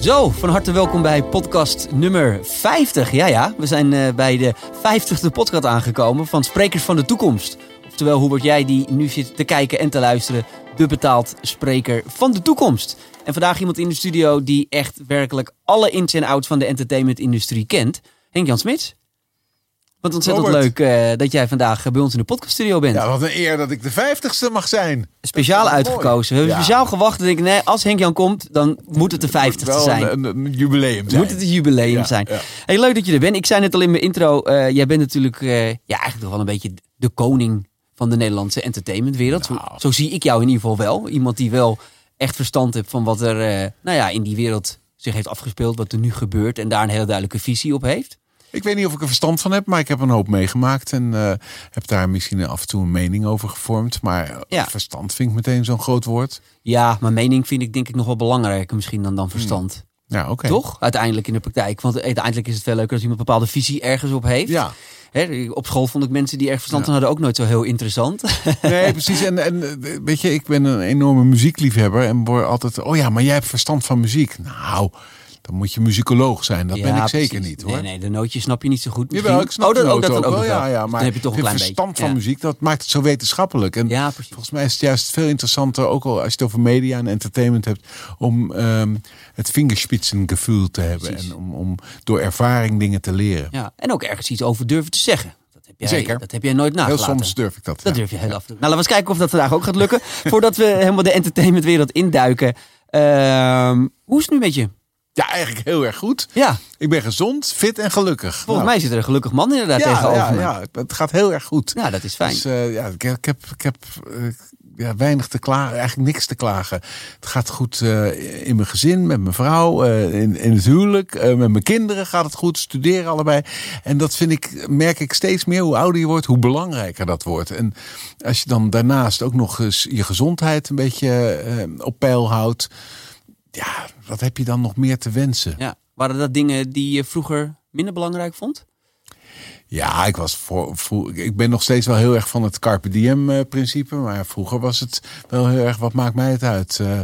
Zo, van harte welkom bij podcast nummer 50. Ja, ja, we zijn uh, bij de 50ste podcast aangekomen van Sprekers van de Toekomst. Oftewel, hoe word jij die nu zit te kijken en te luisteren, de betaald spreker van de toekomst? En vandaag iemand in de studio die echt werkelijk alle ins en outs van de entertainmentindustrie kent. Henk-Jan Smits. Wat ontzettend Robert. leuk uh, dat jij vandaag bij ons in de podcaststudio bent. Ja, wat een eer dat ik de vijftigste mag zijn. Speciaal uitgekozen. We hebben Ja. speciaal gewacht. En ik, nee, als Henk-Jan komt, dan moet het de vijftigste zijn. Een, een, een jubileum zijn. Moet het een jubileum Ja, zijn. ja. Hey, leuk dat je er bent. Ik zei net al in mijn intro. eh, jij bent natuurlijk eh, ja, eigenlijk toch wel een beetje de koning van de Nederlandse entertainmentwereld. Zo, Nou. zo zie ik jou in ieder geval wel. Iemand die wel echt verstand heeft van wat er eh, nou ja, in die wereld zich heeft afgespeeld. Wat er nu gebeurt. En daar een hele duidelijke visie op heeft. Ik weet niet of ik er verstand van heb, maar ik heb een hoop meegemaakt. En eh, heb daar misschien af en toe een mening over gevormd. Maar eh, Ja. verstand vind ik meteen zo'n groot woord. Ja, mijn mening vind ik denk ik nog wel belangrijker misschien dan, dan verstand. Ja, oké. Toch? Uiteindelijk in de praktijk. Want uiteindelijk is het veel leuker als iemand een bepaalde visie ergens op heeft. Ja, op school vond ik mensen die erg verstand van hadden ook nooit zo heel interessant. nee, precies. En, en eh, weet je, ik ben een enorme muziekliefhebber. En word altijd, oh ja, maar jij hebt verstand van muziek. Nou, dan moet je muzikoloog zijn. Dat ben ik zeker niet hoor. Nee, nee, de nootjes snap je niet zo goed. Jawel, ik snap oh, dat, oh, dat dan ook wel. Ja, ja, Dan maar heb je toch een klein beetje. verstand van Ja. muziek, dat maakt het zo wetenschappelijk. En Ja, volgens mij is het juist veel interessanter, ook al als je het over media en entertainment hebt, om ehm, het vingerspitsengevoel te hebben. Precies. En om, om door ervaring dingen te leren. Ja, en ook ergens iets over durven te zeggen. Dat heb jij, Zeker. Dat heb jij nooit Heel nagelaten. soms durf ik dat. Dat ja. durf je heel af en toe. Nou, laten we eens kijken of dat vandaag ook gaat lukken. Voordat we helemaal de entertainmentwereld induiken. Ehm, hoe is het nu met je? Ja, eigenlijk heel erg goed. Ja, Ik ben gezond, fit en gelukkig. volgens Nou, mij zit er een gelukkig man inderdaad ja, tegenover ja, me. ja, het gaat heel erg goed. Ja, dat is fijn. Dus eh, ja, ik, ik heb, ik heb eh, ja, weinig te klagen, eigenlijk niks te klagen. Het gaat goed eh, in mijn gezin, met mijn vrouw, in, in het huwelijk, met mijn kinderen gaat het goed, studeren allebei. En dat vind ik, merk ik steeds meer, hoe ouder je wordt, hoe belangrijker dat wordt. En als je dan daarnaast ook nog eens je gezondheid een beetje op peil houdt, ja, wat heb je dan nog meer te wensen? Ja. Waren dat dingen die je vroeger minder belangrijk vond? Ja, ik, was voor, voor- ik ben nog steeds wel heel erg van het Carpe Diem eh, principe. Maar vroeger was het wel heel erg, wat maakt mij het uit? Eh,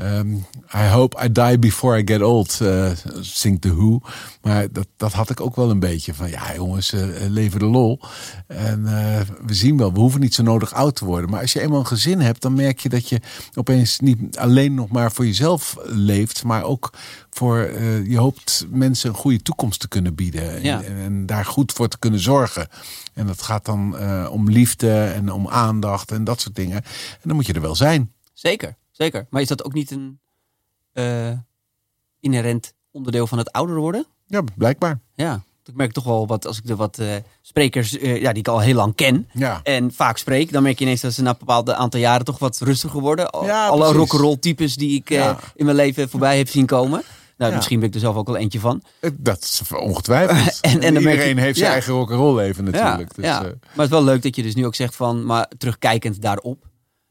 ehm, I hope I die before I get old, eh zingt The Who. Maar dat, dat had ik ook wel een beetje van, ja jongens, eh, leven de lol. En eh, we zien wel, we hoeven niet zo nodig oud te worden. Maar als je eenmaal een gezin hebt, dan merk je dat je opeens niet alleen nog maar voor jezelf leeft. Maar ook voor, eh, je hoopt mensen een goede toekomst te kunnen bieden. En- Ja. en, en daar goed voor te kunnen zorgen. En dat gaat dan eh, om liefde en om aandacht en dat soort dingen. En dan moet je er wel zijn. Zeker, zeker. Maar is dat ook niet een eh, inherent onderdeel van het ouder worden? Ja, blijkbaar. Ja, ik merk toch wel wat als ik de wat eh, sprekers eh, ja, die ik al heel lang ken Ja. en vaak spreek, dan merk je ineens dat ze na een bepaald aantal jaren toch wat rustiger worden. Al- Ja, Alle rock'n'roll types die ik Ja. in mijn leven voorbij heb zien komen. Nou, Ja. misschien ben ik er zelf ook wel eentje van. Dat is ongetwijfeld. En- iedereen je- heeft zijn ja. eigen rock'n'roll leven natuurlijk. ja, Dus, ja. maar het is wel leuk dat je dus nu ook zegt van, maar terugkijkend daarop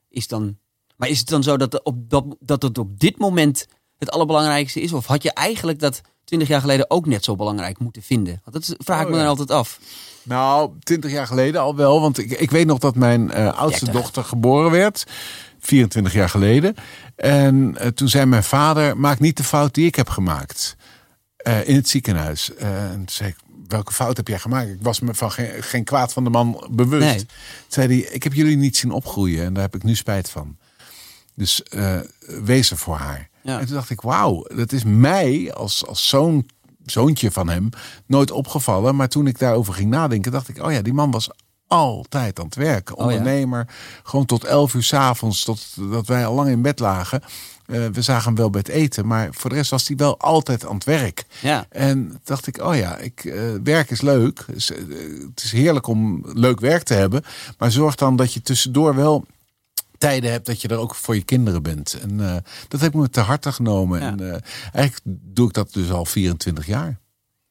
is dan. Maar is het dan zo dat, op, dat, dat het op dit moment het allerbelangrijkste is? Of had je eigenlijk dat 20 jaar geleden ook net zo belangrijk moeten vinden? Want dat vraag ik Oh, me ja. dan altijd af. Nou, twintig jaar geleden al wel. Want ik, ik weet nog dat mijn eh, oudste 30. dochter geboren werd. 24 jaar geleden. En eh, toen zei mijn vader, maak niet de fout die ik heb gemaakt. eh, in het ziekenhuis. En toen zei ik, welke fout heb jij gemaakt? Ik was me van geen, geen kwaad van de man bewust. Nee. Toen zei hij, ik heb jullie niet zien opgroeien. En daar heb ik nu spijt van. Dus eh, wees er voor haar. Ja. En toen dacht ik, wauw, dat is mij als, als zoon, zoontje van hem nooit opgevallen. Maar toen ik daarover ging nadenken, dacht ik, oh ja, die man was altijd aan het werken. Oh ja. Ondernemer, gewoon tot elf uur s'avonds, dat wij al lang in bed lagen. Eh, we zagen hem wel bij het eten, maar voor de rest was hij wel altijd aan het werk. Ja. En dacht ik, oh ja, ik, eh, werk is leuk. Dus, eh, het is heerlijk om leuk werk te hebben. Maar zorg dan dat je tussendoor wel tijden hebt dat je er ook voor je kinderen bent. En eh, dat heb ik me te harte genomen. Ja. En eh, eigenlijk doe ik dat dus al 24 jaar.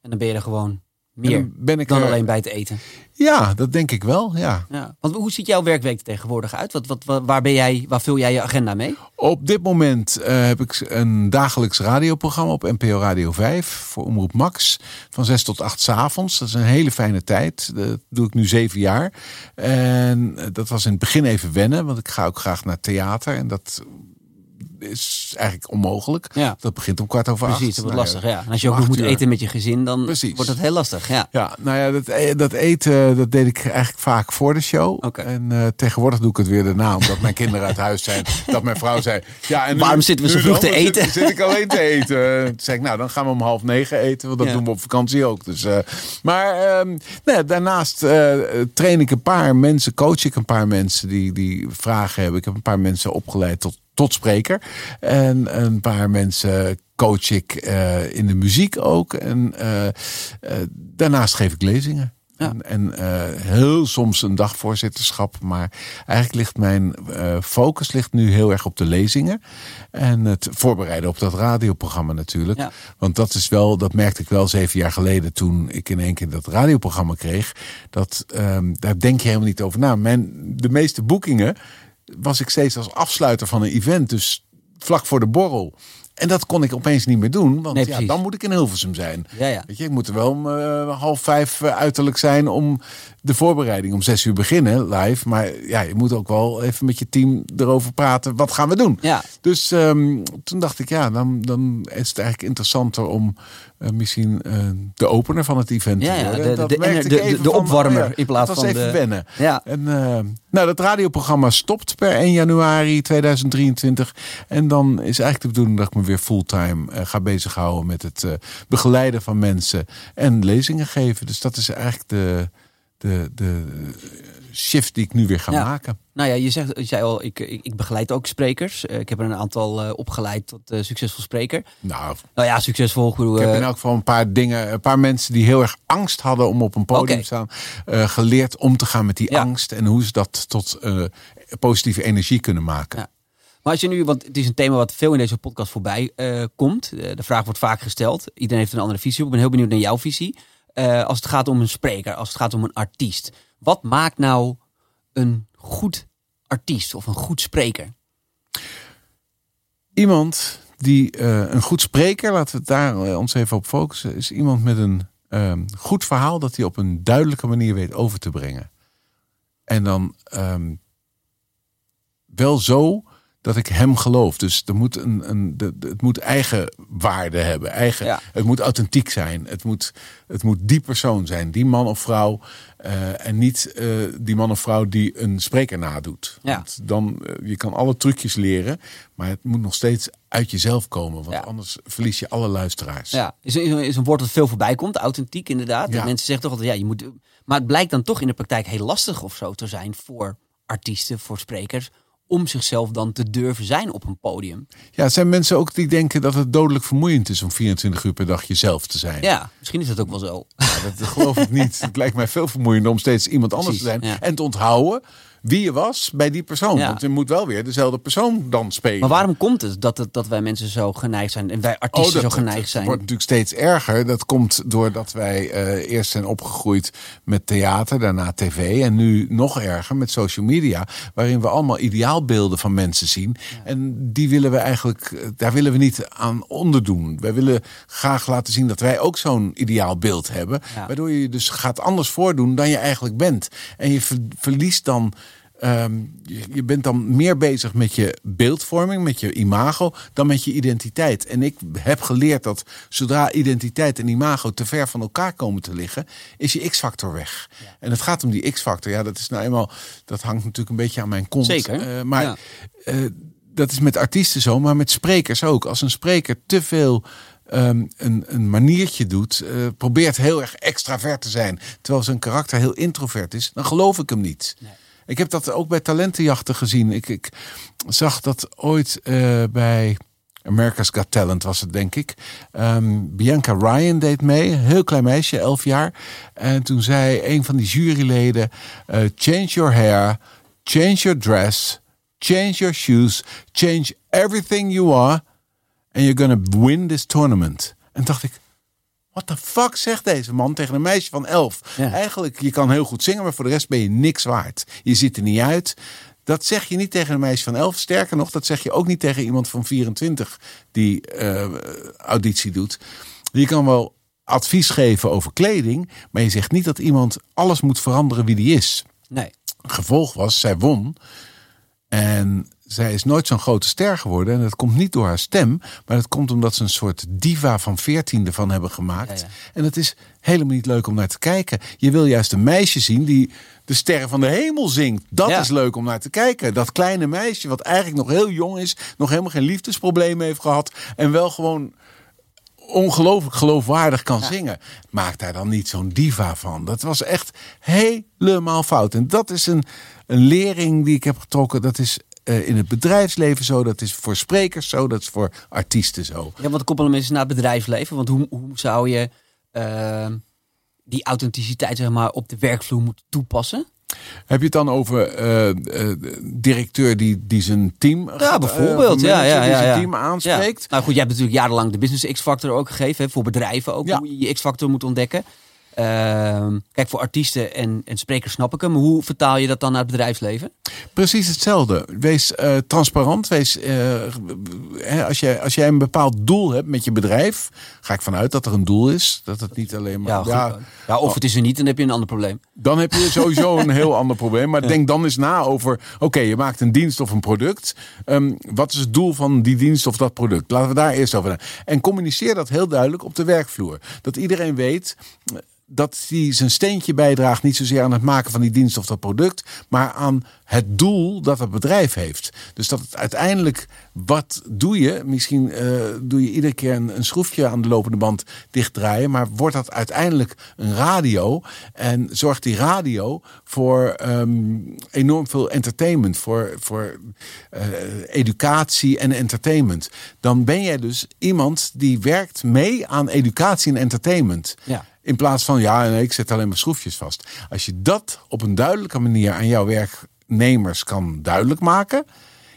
En dan ben je er gewoon meer ben ik dan er- alleen bij het eten. Ja, dat denk ik wel, ja. Ja. Want hoe ziet jouw werkweek er tegenwoordig uit? Wat, wat, wat- waar, ben jij, waar vul jij je agenda mee? Op dit moment eh, heb ik een dagelijks radioprogramma op NPO Radio 5 voor Omroep Max. Van 6 tot 8 s avonds. Dat is een hele fijne tijd. Dat doe ik nu zeven jaar. En eh, dat was in het begin even wennen, want ik ga ook graag naar theater. En dat is eigenlijk onmogelijk. Ja. Dat begint om kwart over acht. Precies, dat wordt Nou lastig. Ja. En als je ook nog moet uur. eten met je gezin, dan Precies. wordt dat heel lastig. Ja. Ja, nou ja, dat, e- dat eten dat deed ik eigenlijk vaak voor de show. En eh, tegenwoordig doe ik het weer daarna, omdat mijn kinderen uit huis zijn. Dat mijn vrouw zei, ja, en nu- Waarom zitten we zo vroeg te eten? Zit, zit ik alleen te eten. Toen zei ik, nou, dan gaan we om half negen eten, want dat Ja. doen we op vakantie ook. Dus, eh, maar ehm, nee, daarnaast eh, train ik een paar mensen, coach ik een paar mensen die, die vragen hebben. Ik heb een paar mensen opgeleid tot, tot spreker. En een paar mensen coach ik eh, in de muziek ook. En eh, eh, daarnaast geef ik lezingen. Ja. En, en heel soms een dagvoorzitterschap. Maar eigenlijk ligt mijn focus ligt nu heel erg op de lezingen. En het voorbereiden op dat radioprogramma natuurlijk. Ja. Want dat is wel, dat merkte ik wel zeven jaar geleden toen ik in één keer dat radioprogramma kreeg. Dat, ehm, daar denk je helemaal niet over na. Mijn, de meeste boekingen was ik steeds als afsluiter van een event. Dus vlak voor de borrel. En dat kon ik opeens niet meer doen. Want Nee, ja, dan moet ik in Hilversum zijn. Ja, ja. Weet je, ik moet er wel om eh, half vijf eh, uiterlijk zijn om de voorbereiding om zes uur beginnen live. Maar ja, je moet ook wel even met je team erover praten. Wat gaan we doen? Ja. Dus ehm, toen dacht ik, ja, dan, dan is het eigenlijk interessanter om eh, misschien eh, de opener van het event Ja, de- dat de- de- van, opwarmer ja, in plaats van even de- wennen. Ja. En eh, nou, dat radioprogramma stopt per 1 januari 2023. En dan is eigenlijk de bedoeling dat ik me weer fulltime ga bezighouden met het begeleiden van mensen en lezingen geven. Dus dat is eigenlijk de, de, de shift die ik nu weer ga Ja. maken. Nou ja, je, zegt, je zei al, ik, ik, ik begeleid ook sprekers. Eh, ik heb er een aantal eh, opgeleid tot eh, succesvol spreker. Nou, Nou ja, succesvol. Ik bedoel, ik heb in elk geval een paar dingen, een paar mensen die heel erg angst hadden om op een podium te staan, geleerd om te gaan met die Ja. angst en hoe ze dat tot positieve energie kunnen maken. Ja. Maar als je nu, want het is een thema wat veel in deze podcast voorbij komt. De vraag wordt vaak gesteld. Iedereen heeft een andere visie. Ik ben heel benieuwd naar jouw visie. Als het gaat om een spreker, als het gaat om een artiest. Wat maakt nou een goed artiest of een goed spreker? Iemand die eh, een goed spreker, laten we daar eh, ons even op focussen, is iemand met een ehm, goed verhaal dat hij op een duidelijke manier weet over te brengen. En dan ehm, wel zo dat ik hem geloof. Dus er moet een, een, het moet eigen waarde hebben. Eigen, Ja. Het moet authentiek zijn. Het moet, het moet die persoon zijn. Die man of vrouw. eh, en niet eh, die man of vrouw die een spreker nadoet. Ja. Want dan, eh, je kan alle trucjes leren. Maar het moet nog steeds uit jezelf komen. Want Ja. anders verlies je alle luisteraars. Ja, is, is, is een woord dat veel voorbij komt. Authentiek inderdaad. Ja. Mensen zeggen toch altijd, ja, je moet... Maar het blijkt dan toch in de praktijk heel lastig of zo te zijn voor artiesten, voor sprekers. Om zichzelf dan te durven zijn op een podium. Ja, het zijn mensen ook die denken dat het dodelijk vermoeiend is om 24 uur per dag jezelf te zijn. Ja, misschien is dat ook wel zo. Ja, dat geloof ik niet. Het lijkt mij veel vermoeiender om steeds iemand anders te zijn. ja. En te onthouden wie je was bij die persoon. Ja. Want je moet wel weer dezelfde persoon dan spelen. Maar waarom komt het dat, het, dat wij mensen zo geneigd zijn en wij artiesten Oh, dat, zo geneigd dat zijn? wordt natuurlijk steeds erger. Dat komt doordat wij eh, eerst zijn opgegroeid met theater, daarna tv en nu nog erger met social media, waarin we allemaal ideaalbeelden van mensen zien. En die willen we eigenlijk, eh, daar willen we niet aan onderdoen. Wij willen graag laten zien dat wij ook zo'n ideaal beeld hebben, Ja. waardoor je je dus gaat anders voordoen dan je eigenlijk bent. En je ver- verliest dan Ehm, je, je bent dan meer bezig met je beeldvorming, met je imago, dan met je identiteit. En ik heb geleerd dat zodra identiteit en imago te ver van elkaar komen te liggen, is je X-factor weg. En het gaat om die X-factor. Ja, dat is nou eenmaal, dat hangt natuurlijk een beetje aan mijn kont. Zeker, Eh, maar ja. eh, dat is met artiesten zo, maar met sprekers ook. Als een spreker te veel ehm, een, een maniertje doet, eh, probeert heel erg extravert te zijn, terwijl zijn karakter heel introvert is, dan geloof ik hem niet. Ik heb dat ook bij talentenjachten gezien. Ik, ik zag dat ooit eh, bij America's Got Talent was het, denk ik. Ehm, Bianca Ryan deed mee, heel klein meisje, 11 jaar. En toen zei een van die juryleden: eh, Change your hair, change your dress, change your shoes, change everything you are, and you're gonna win this tournament. En dacht ik. What the fuck zegt deze man tegen een meisje van 11? Ja. Eigenlijk, je kan heel goed zingen, maar voor de rest ben je niks waard. Je ziet er niet uit. Dat zeg je niet tegen een meisje van 11. Sterker nog, dat zeg je ook niet tegen iemand van 24 die eh, auditie doet. Je kan wel advies geven over kleding, maar je zegt niet dat iemand alles moet veranderen wie die is. Nee. Gevolg was, zij won. En zij is nooit zo'n grote ster geworden. En dat komt niet door haar stem. Maar dat komt omdat ze een soort diva van veertiende van hebben gemaakt. Ja, ja. En het is helemaal niet leuk om naar te kijken. Je wil juist een meisje zien die de sterren van de hemel zingt. Dat Ja. is leuk om naar te kijken. Dat kleine meisje wat eigenlijk nog heel jong is. Nog helemaal geen liefdesproblemen heeft gehad. En wel gewoon ongelooflijk geloofwaardig kan zingen. Maak daar dan niet zo'n diva van. Dat was echt helemaal fout. En dat is een, een lering die ik heb getrokken. Dat is eh, in het bedrijfsleven zo. Dat is voor sprekers zo. Dat is voor artiesten zo. Ja, wat koppelen mensen naar het bedrijfsleven? Want hoe, hoe zou je eh, die authenticiteit zeg maar, op de werkvloer moeten toepassen? Heb je het dan over eh, eh, directeur die, die zijn team Ja, bijvoorbeeld. ja, manager ja, die ja, zijn ja. team aanspreekt? Ja. Nou goed, jij hebt natuurlijk jarenlang de Business X-Factor ook gegeven. Hè, voor bedrijven ook, Ja. hoe je je X-Factor moet ontdekken. Ehm, kijk, voor artiesten en, en sprekers snap ik hem. Hoe vertaal je dat dan naar het bedrijfsleven? Precies hetzelfde. Wees eh, transparant. Wees, eh, als, jij, als jij een bepaald doel hebt met je bedrijf, ga ik vanuit dat er een doel is. Dat het niet alleen maar. Ja, ja, of het is er niet, dan heb je een ander probleem. Dan heb je sowieso een heel ander probleem. Maar denk dan eens na over: oké, je maakt een dienst of een product. Ehm, wat is het doel van die dienst of dat product? Laten we daar eerst over na. En communiceer dat heel duidelijk op de werkvloer. Dat iedereen weet. Dat hij zijn steentje bijdraagt, niet zozeer aan het maken van die dienst of dat product, maar aan het doel dat het bedrijf heeft. Dus dat uiteindelijk, wat doe je? Misschien eh, doe je iedere keer een, een schroefje aan de lopende band dichtdraaien, maar wordt dat uiteindelijk een radio? En zorgt die radio voor ehm, enorm veel entertainment, voor, voor eh, educatie en entertainment? Dan ben jij dus iemand die werkt mee aan educatie en entertainment. Ja. In plaats van, ja, nee, ik zet alleen maar schroefjes vast. Als je dat op een duidelijke manier aan jouw werknemers kan duidelijk maken,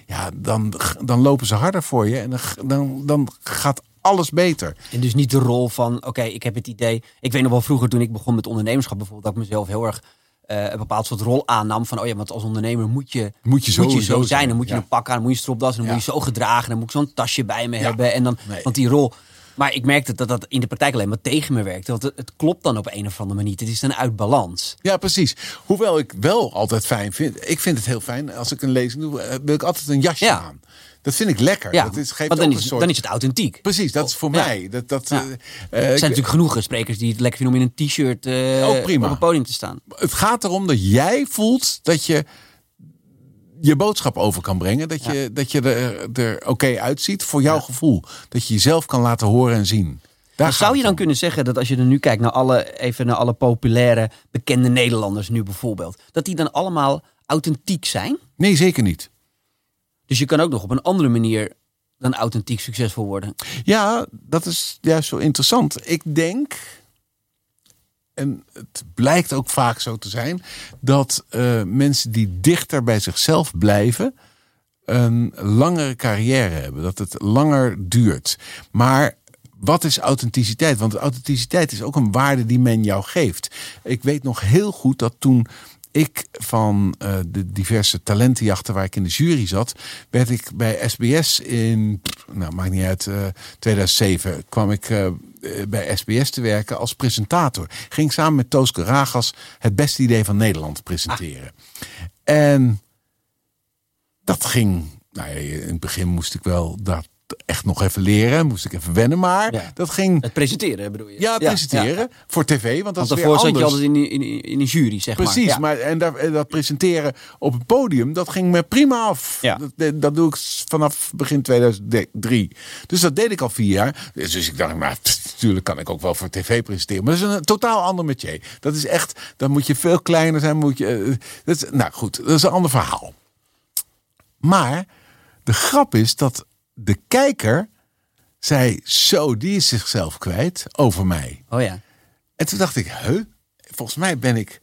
ja, dan, dan lopen ze harder voor je en dan, dan, dan gaat alles beter. En dus niet de rol van, oké, ik heb het idee. Ik weet nog wel vroeger toen ik begon met ondernemerschap bijvoorbeeld, dat ik mezelf heel erg eh, een bepaald soort rol aannam. Van, oh ja, want als ondernemer moet je, Moet je zo zijn. zijn, Dan moet je ja. een pak aan, dan moet je stropdas, dan Ja. moet je zo gedragen. Dan moet ik zo'n tasje bij me Ja. hebben. En dan, Nee. Want die rol... Maar ik merkte dat dat in de praktijk alleen maar tegen me werkte. Want het, het klopt dan op een of andere manier. niet. Het is dan uit balans. Ja, precies. Hoewel ik wel altijd fijn vind. Ik vind het heel fijn als ik een lezing doe, eh, wil ik altijd een jasje Ja. aan. Dat vind ik lekker. Ja, dat is, geeft want dan is, een soort... dan is het authentiek. Precies, dat is voor Ja. mij. Dat, dat, Ja. eh, eh, Er zijn ik- natuurlijk genoeg sprekers die het lekker vinden om in een t-shirt eh, op een podium te staan. het gaat erom dat jij voelt dat je je boodschap over kan brengen. Dat je, dat je er, er oké uitziet voor jouw gevoel. Dat je jezelf kan laten horen en zien. Daar zou je dan om. kunnen zeggen dat als je er nu kijkt naar alle, even naar alle populaire, bekende Nederlanders nu bijvoorbeeld, dat die dan allemaal authentiek zijn? Nee, zeker niet. Dus je kan ook nog op een andere manier dan authentiek succesvol worden. Ja, dat is juist zo interessant. Ik denk, en het blijkt ook vaak zo te zijn, dat eh, mensen die dichter bij zichzelf blijven, een langere carrière hebben. Dat het langer duurt. Maar wat is authenticiteit? Want authenticiteit is ook een waarde die men jou geeft. Ik weet nog heel goed dat toen ik van eh, de diverse talentenjachten waar ik in de jury zat, werd ik bij SBS in, nou maakt niet uit, eh, 2007 kwam ik eh, eh, bij SBS te werken als presentator. Ging samen met Toos Ragas het beste idee van Nederland presenteren. En dat ging, nou ja, in het begin moest ik wel dat echt nog even leren, moest ik even wennen, maar Ja. dat ging, Het presenteren bedoel je? ja, presenteren ja. voor tv, want dat Want is weer daarvoor zat je anders. altijd in, in, in een jury, zeg Precies, maar. Ja. maar en en dat presenteren op het podium, dat ging me prima af. Dat, dat doe ik vanaf begin 2003. Dus dat deed ik al vier jaar. Dus ik dacht, maar pff, natuurlijk kan ik ook wel voor tv presenteren. Maar dat is een totaal ander métier. Dat is echt, dan moet je veel kleiner zijn. Moet je, eh, dat is, nou goed, dat is een ander verhaal. Maar de grap is dat de kijker zei, zo, die is zichzelf kwijt over mij. Oh ja. En toen dacht ik, huh? Volgens mij ben ik,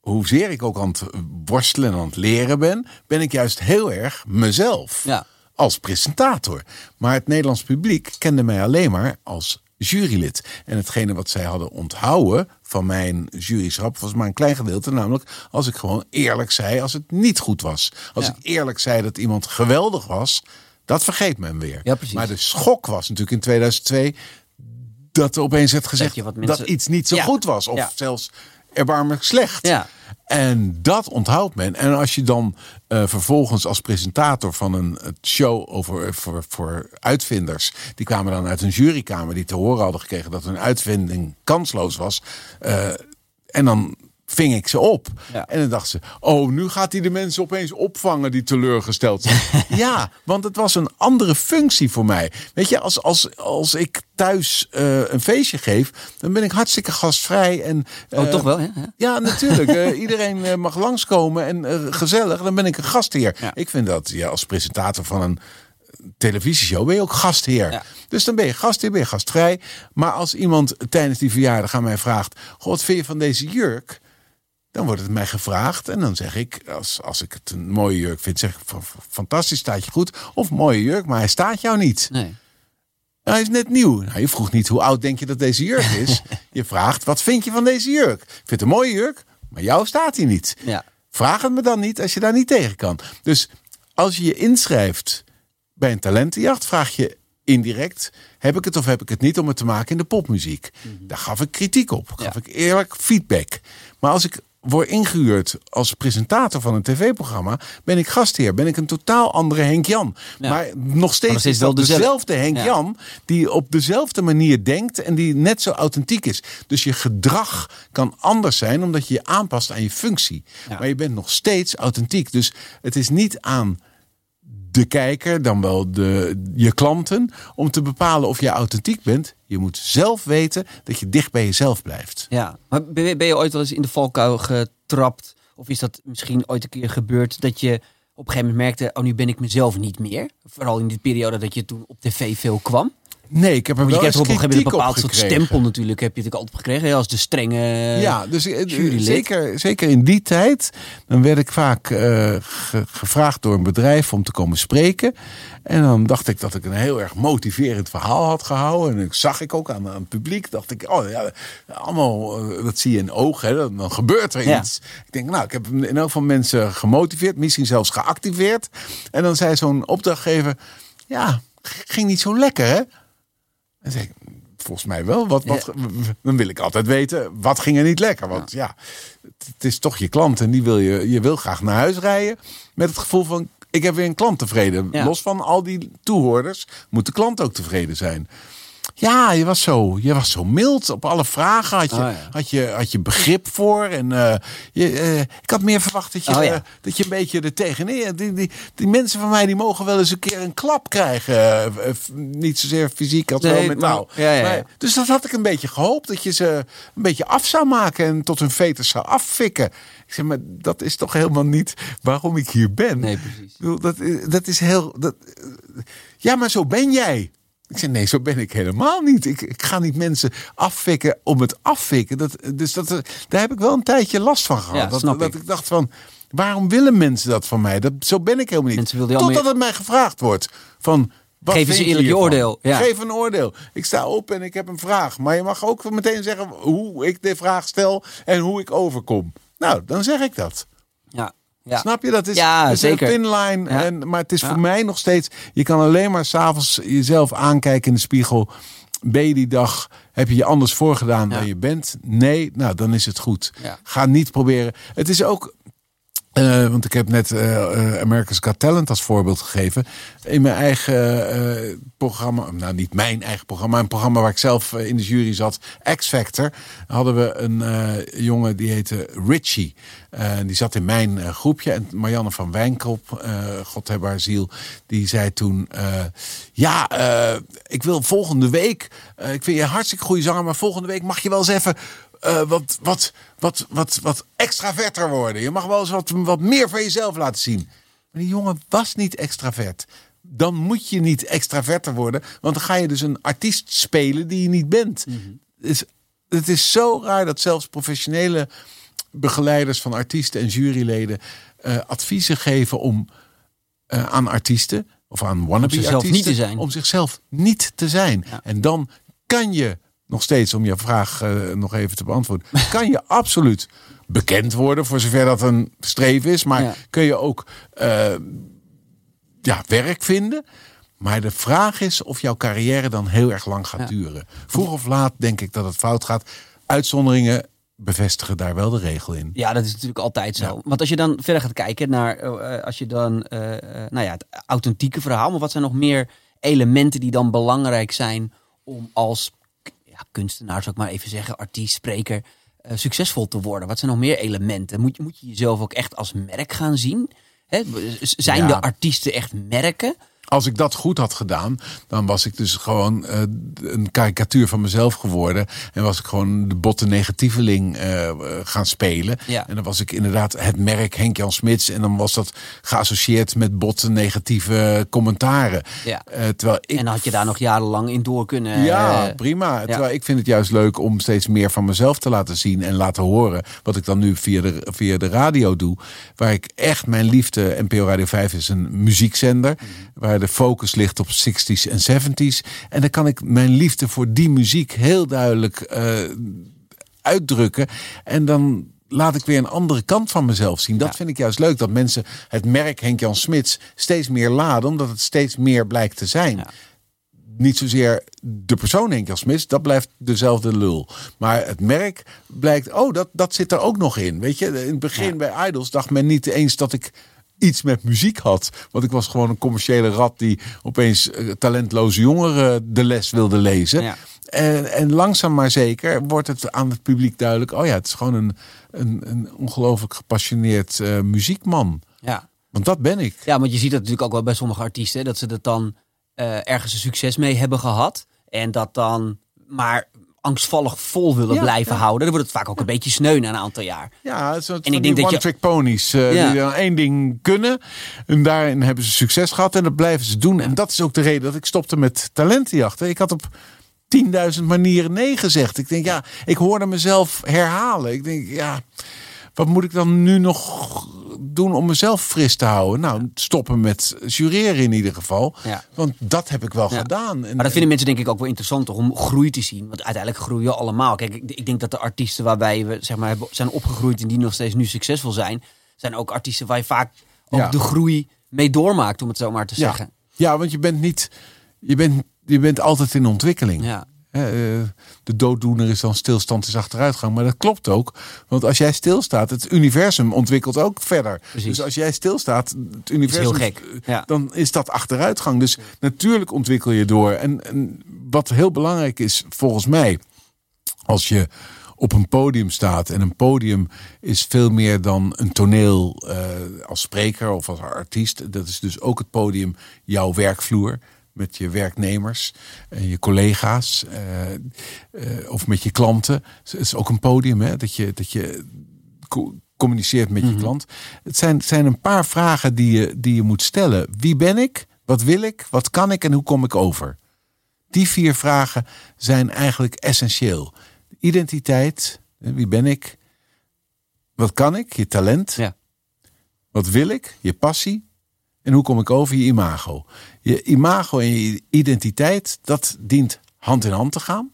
hoezeer ik ook aan het worstelen en aan het leren ben, ben ik juist heel erg mezelf. Ja. Als presentator. Maar het Nederlands publiek kende mij alleen maar als jurylid. En hetgene wat zij hadden onthouden van mijn juryschap was maar een klein gedeelte. Namelijk als ik gewoon eerlijk zei als het niet goed was. Als Ja. ik eerlijk zei dat iemand geweldig was, dat vergeet men weer. Ja, precies. Maar de schok was natuurlijk in 2002 dat er opeens werd gezegd dat, iets niet zo Ja. goed was. Of Ja. zelfs erbarmelijk slecht. Ja. En dat onthoudt men. En als je dan uh, vervolgens als presentator van een show over, voor, voor uitvinders. die kwamen dan uit een jurykamer die te horen hadden gekregen dat hun uitvinding kansloos was. Uh, en dan ving ik ze op. Ja. En dan dacht ze, oh, nu gaat hij de mensen opeens opvangen die teleurgesteld zijn. ja, want het was een andere functie voor mij. Weet je, als, als, als ik thuis uh, een feestje geef, dan ben ik hartstikke gastvrij. En, uh, oh, toch wel, hè? Ja, natuurlijk. uh, iedereen mag langskomen en gezellig. Dan ben ik een gastheer. Ja. Ik vind dat ja, als presentator van een televisieshow ben je ook gastheer. Ja. Dus dan ben je gastheer, ben je gastvrij. Maar als iemand tijdens die verjaardag aan mij vraagt... God, wat vind je van deze jurk? Dan wordt het mij gevraagd. En dan zeg ik, als, als ik het een mooie jurk vind... zeg ik, fantastisch, staat je goed. Of mooie jurk, maar hij staat jou niet. Nee. Hij is net nieuw. Nou, je vroeg niet hoe oud denk je dat deze jurk is. je vraagt, wat vind je van deze jurk? Ik vind het een mooie jurk, maar jou staat hij niet. Ja. Vraag het me dan niet als je daar niet tegen kan. Dus als je je inschrijft bij een talentenjacht, vraag je indirect: heb ik het of heb ik het niet om het te maken in de popmuziek? Daar gaf ik kritiek op, gaf Ja. ik eerlijk feedback. Maar als ik word ingehuurd als presentator van een tv-programma, ben ik gastheer, ben ik een totaal andere Henk Jan. Ja. Maar nog steeds, is wel dezelfde. dezelfde Henk Ja. Jan die op dezelfde manier denkt en die net zo authentiek is. Dus je gedrag kan anders zijn omdat je je aanpast aan je functie. Ja. Maar je bent nog steeds authentiek. Dus het is niet aan de kijker, dan wel de, je klanten, om te bepalen of je authentiek bent. Je moet zelf weten dat je dicht bij jezelf blijft. Ja, maar ben je, ooit wel eens in de valkuil getrapt? Of is dat misschien ooit een keer gebeurd dat je op een gegeven moment merkte... oh, nu ben ik mezelf niet meer? Vooral in die periode dat je toen op tv veel kwam. Nee, ik heb er je krijgt op een gegeven moment een kritiek op bepaald soort stempel natuurlijk. Heb je natuurlijk altijd gekregen als de strenge Ja, dus eh, jurylid. zeker, zeker in die tijd. Dan werd ik vaak eh, ge- gevraagd door een bedrijf om te komen spreken. En dan dacht ik dat ik een heel erg motiverend verhaal had gehouden. En dat zag ik ook aan, aan het publiek. Dacht ik, oh ja, allemaal, eh, dat zie je in ogen. Hè, dan, dan gebeurt er Ja. iets. Ik denk, nou, ik heb in elk geval mensen gemotiveerd. Misschien zelfs geactiveerd. En dan zei zo'n opdrachtgever, ja, ging niet zo lekker hè. En ik, volgens mij wel. Wat, wat, Dan wil ik altijd weten, wat ging er niet lekker? Want ja, het, het is toch je klant en die wil je, je wil graag naar huis rijden. Met het gevoel van, ik heb weer een klant tevreden. Ja. Los van al die toehoorders, moet de klant ook tevreden zijn. Ja, je was zo, je was zo mild. Op alle vragen had je, Oh, ja. had je, had je begrip voor. En eh, je, eh, ik had meer verwacht dat je, Oh, ja. eh, dat je een beetje er tegenin... Die, die, die mensen van mij die mogen wel eens een keer een klap krijgen. Niet zozeer fysiek als wel mentaal. maar- ja. Maar- dus dat had ik een beetje gehoopt. Dat je ze een beetje af zou maken en tot hun veters zou affikken. Ik zeg, maar dat is toch helemaal niet waarom ik hier ben. Nee, precies. Dat, is- dat is heel... Dat, ja, maar zo ben jij. Ik zeg, nee, zo ben ik helemaal niet. Ik, ik ga niet mensen affikken om het affikken. Dat, dus dat, daar heb ik wel een tijdje last van gehad. Ja, dat, dat ik. ik dacht van, waarom willen mensen dat van mij? Dat, zo ben ik helemaal niet. Totdat het mij gevraagd wordt. Van, wat Geef eens een eerlijk je oordeel, ja. Geef een oordeel. Ik sta op en ik heb een vraag. Maar je mag ook meteen zeggen hoe ik de vraag stel en hoe ik overkom. Nou, dan zeg ik dat. Ja. Snap je? Dat is, Ja, is zeker. een thin line. Ja. En, maar het is voor mij nog steeds... Je kan alleen maar s'avonds jezelf aankijken in de spiegel. Ben je die dag... Heb je je anders voorgedaan dan je bent? Nee, nou dan is het goed. Ga niet proberen. Het is ook... eh, want ik heb net eh, America's Got Talent als voorbeeld gegeven. In mijn eigen programma, nou niet mijn eigen programma, een programma waar ik zelf in de jury zat, X Factor, hadden we een jongen die heette Richie. Die zat in mijn groepje. En Marianne van Wijnkop, God heb haar ziel, die zei toen: Ja, ik wil volgende week. ik vind je hartstikke goede zanger, maar volgende week mag je wel eens even. Eh, wat, wat, wat, wat, wat extraverter worden. Je mag wel eens wat, wat meer van jezelf laten zien. Maar die jongen was niet extravert. Dan moet je niet extraverter worden. Want dan ga je dus een artiest spelen die je niet bent. Dus het is zo raar dat zelfs professionele begeleiders van artiesten en juryleden eh, adviezen geven om eh, aan artiesten of aan wannabe zichzelf artiesten niet te zijn. om zichzelf niet te zijn. Ja. En dan kan je nog steeds, om je vraag eh, nog even te beantwoorden, kan je absoluut bekend worden voor zover dat een streven is, maar Ja. kun je ook eh, ja, werk vinden. Maar de vraag is of jouw carrière dan heel erg lang gaat Ja. duren. Vroeg of laat denk ik dat het fout gaat. Uitzonderingen bevestigen daar wel de regel in. Ja, dat is natuurlijk altijd zo. Ja. Want als je dan verder gaat kijken naar, eh, als je dan, nou ja, het authentieke verhaal, maar wat zijn nog meer elementen die dan belangrijk zijn om als ja, kunstenaar, zou ik maar even zeggen, artiest, spreker, eh, succesvol te worden? Wat zijn nog meer elementen? Moet, je- moet je jezelf ook echt als merk gaan zien? Hè? Zijn Ja. de artiesten echt merken? Als ik dat goed had gedaan, dan was ik dus gewoon eh, een karikatuur van mezelf geworden. En was ik gewoon de botte negatieveling eh, gaan spelen. Ja. En dan was ik inderdaad het merk Henk-Jan Smits. En dan was dat geassocieerd met botte negatieve commentaren. Ja. Eh, terwijl ik En had je daar nog jarenlang in door kunnen. Ja, prima. Terwijl ik vind het juist leuk om steeds meer van mezelf te laten zien en laten horen. Wat ik dan nu via de, via de radio doe. Waar ik echt mijn liefde. NPO Radio 5 is een muziekzender. Mhm. Waar de focus ligt op 60s en 70s. En dan kan ik mijn liefde voor die muziek heel duidelijk eh, uitdrukken. En dan laat ik weer een andere kant van mezelf zien. Dat Ja. vind ik juist leuk. Dat mensen het merk Henk-Jan Smits steeds meer laden. Omdat het steeds meer blijkt te zijn Ja. niet zozeer de persoon Henk-Jan Smits, dat blijft dezelfde lul. Maar het merk blijkt, oh, dat, dat zit er ook nog in. Weet je, in het begin Ja. bij Idols dacht men niet eens dat ik iets met muziek had. Want ik was gewoon een commerciële rat die opeens eh, talentloze jongeren de les wilde lezen. Ja. En, en langzaam maar zeker wordt het aan het publiek duidelijk, oh ja, het is gewoon een, een, een ongelooflijk gepassioneerd eh, muziekman. ja. Want dat ben ik. Ja, want je ziet dat natuurlijk ook wel bij sommige artiesten, dat ze dat dan eh, ergens een succes mee hebben gehad. En dat dan maar angstvallig vol willen Ja, blijven ja. houden. Dan wordt het vaak ook een beetje sneu na een aantal jaar. Ja, het is en ik denk dat je- one-trick ponies. eh, Ja. Die dan één ding kunnen. En daarin hebben ze succes gehad. En dat blijven ze doen. En dat is ook de reden dat ik stopte met talentenjachten. Ik had op 10.000 manieren nee gezegd. Ik denk, ja, ik hoorde mezelf herhalen. Ik denk, ja, wat moet ik dan nu nog doen om mezelf fris te houden? Nou, stoppen met jureren in ieder geval. Ja. Want dat heb ik wel Ja. gedaan. En, Maar dat vinden mensen denk ik ook wel interessant toch, om groei te zien. Want uiteindelijk groeien we allemaal. Kijk, ik, ik denk dat de artiesten waarbij we zeg maar, zijn opgegroeid en die nog steeds nu succesvol zijn, zijn ook artiesten waar je vaak ook Ja. de groei mee doormaakt, om het zo maar te zeggen. ja, want je bent niet, je bent, je bent altijd in ontwikkeling. Ja. Eh, de dooddoener is dan stilstand is achteruitgang. Maar dat klopt ook. Want als jij stilstaat, het universum ontwikkelt ook verder. Precies. Dus als jij stilstaat, het universum, heel gek. eh, Ja. dan is dat achteruitgang. Dus natuurlijk ontwikkel je door. En, en wat heel belangrijk is, volgens mij, als je op een podium staat. En een podium is veel meer dan een toneel eh, als spreker of als artiest. Dat is dus ook het podium, jouw werkvloer. Met je werknemers en je collega's. eh, eh, of met je klanten. Het is ook een podium, hè, dat je, dat je co- communiceert met je klant. Het zijn, zijn een paar vragen die je, die je moet stellen. Wie ben ik? Wat wil ik? Wat kan ik? En hoe kom ik over? Die vier vragen zijn eigenlijk essentieel. Identiteit, wie ben ik? Wat kan ik? Je talent. Ja. Wat wil ik? Je passie. En hoe kom ik over? Je imago. Je imago en je identiteit, dat dient hand in hand te gaan.